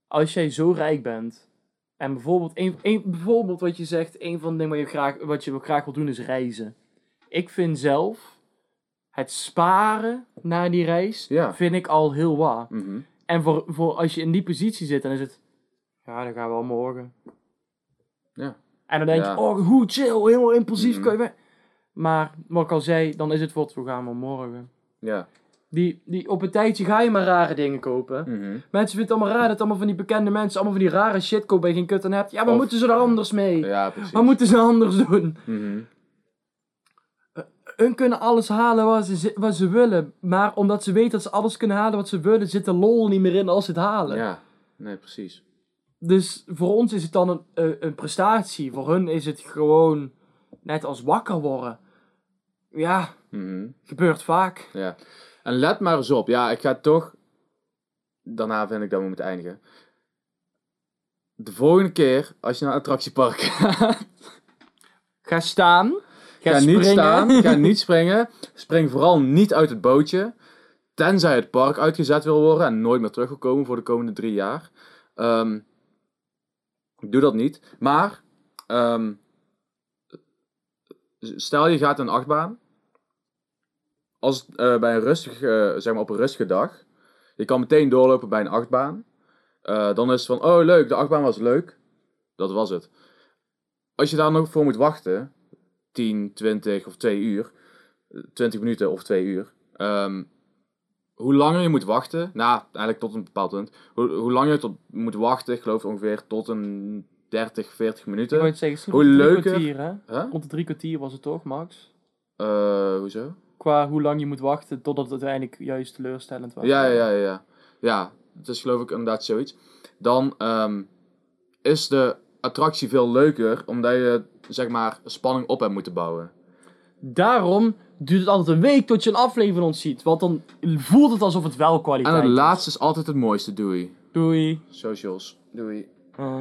als jij zo rijk bent en bijvoorbeeld, een, een, bijvoorbeeld wat je zegt, een van de dingen wat je, graag, wat je graag wil doen is reizen. Ik vind zelf het sparen naar die reis, Ja. vind ik al heel wat. Mhm. En voor, voor als je in die positie zit, dan is het, ja, dan gaan we al morgen. Ja. En dan denk Ja. je, oh, hoe chill, helemaal impulsief kan je weg. Maar, wat ik al zei, dan is het wat, we gaan maar morgen. Ja. Die, die, op een tijdje ga je maar rare dingen kopen. Mhm. Mensen vinden het allemaal raar dat allemaal van die bekende mensen allemaal van die rare shit kopen waar je geen kut aan hebt. Ja, maar Of- moeten ze er anders mee? Ja, precies. Wat moeten ze anders doen? Mhm. Hun kunnen alles halen wat ze, wat ze willen. Maar omdat ze weten dat ze alles kunnen halen wat ze willen, zit de lol niet meer in als ze het halen. Ja, nee, precies. Dus voor ons is het dan een, een, een prestatie. Voor hun is het gewoon net als wakker worden. Ja, Mhm. gebeurt vaak. Ja. En let maar eens op. Ja, ik ga toch... Daarna vind ik dat we moeten eindigen. De volgende keer, als je naar een attractiepark gaat, Ga staan. Ga, niet springen. staan, ga niet springen. Spring vooral niet uit het bootje. Tenzij het park uitgezet wil worden en nooit meer terug wil komen voor de komende drie jaar. Ehm, doe dat niet. Maar, ehm, stel je gaat een achtbaan. Als eh, bij een rustig, zeg maar op een rustige dag. Je kan meteen doorlopen bij een achtbaan. Eh, dan is het van, oh leuk, de achtbaan was leuk. Dat was het. Als je daar nog voor moet wachten, 10, 20 of 2 uur, eh, 20 minuten of 2 uur. ehm, hoe langer je moet wachten, nou, eigenlijk tot een bepaald punt. Hoe, hoe langer je tot, moet wachten, ik geloof ongeveer tot een 30, 40 Ik wou minuten. het zeggen, Hoe leuker- kwartier, hè? Huh? Rond de drie kwartier was het toch, Max? Eh, hoezo? Qua hoe lang je moet wachten totdat het uiteindelijk juist teleurstellend was. Ja, ja, ja, ja, ja. Ja, het is geloof ik inderdaad zoiets. Dan ehm, is de attractie veel leuker, omdat je, zeg maar, spanning op hebt moeten bouwen. Daarom duurt het altijd een week tot je een aflevering van ons ziet. Want dan voelt het alsof het wel kwaliteit En het is. laatste is altijd het mooiste. Doei. Doei. Socials. Doei. Ah.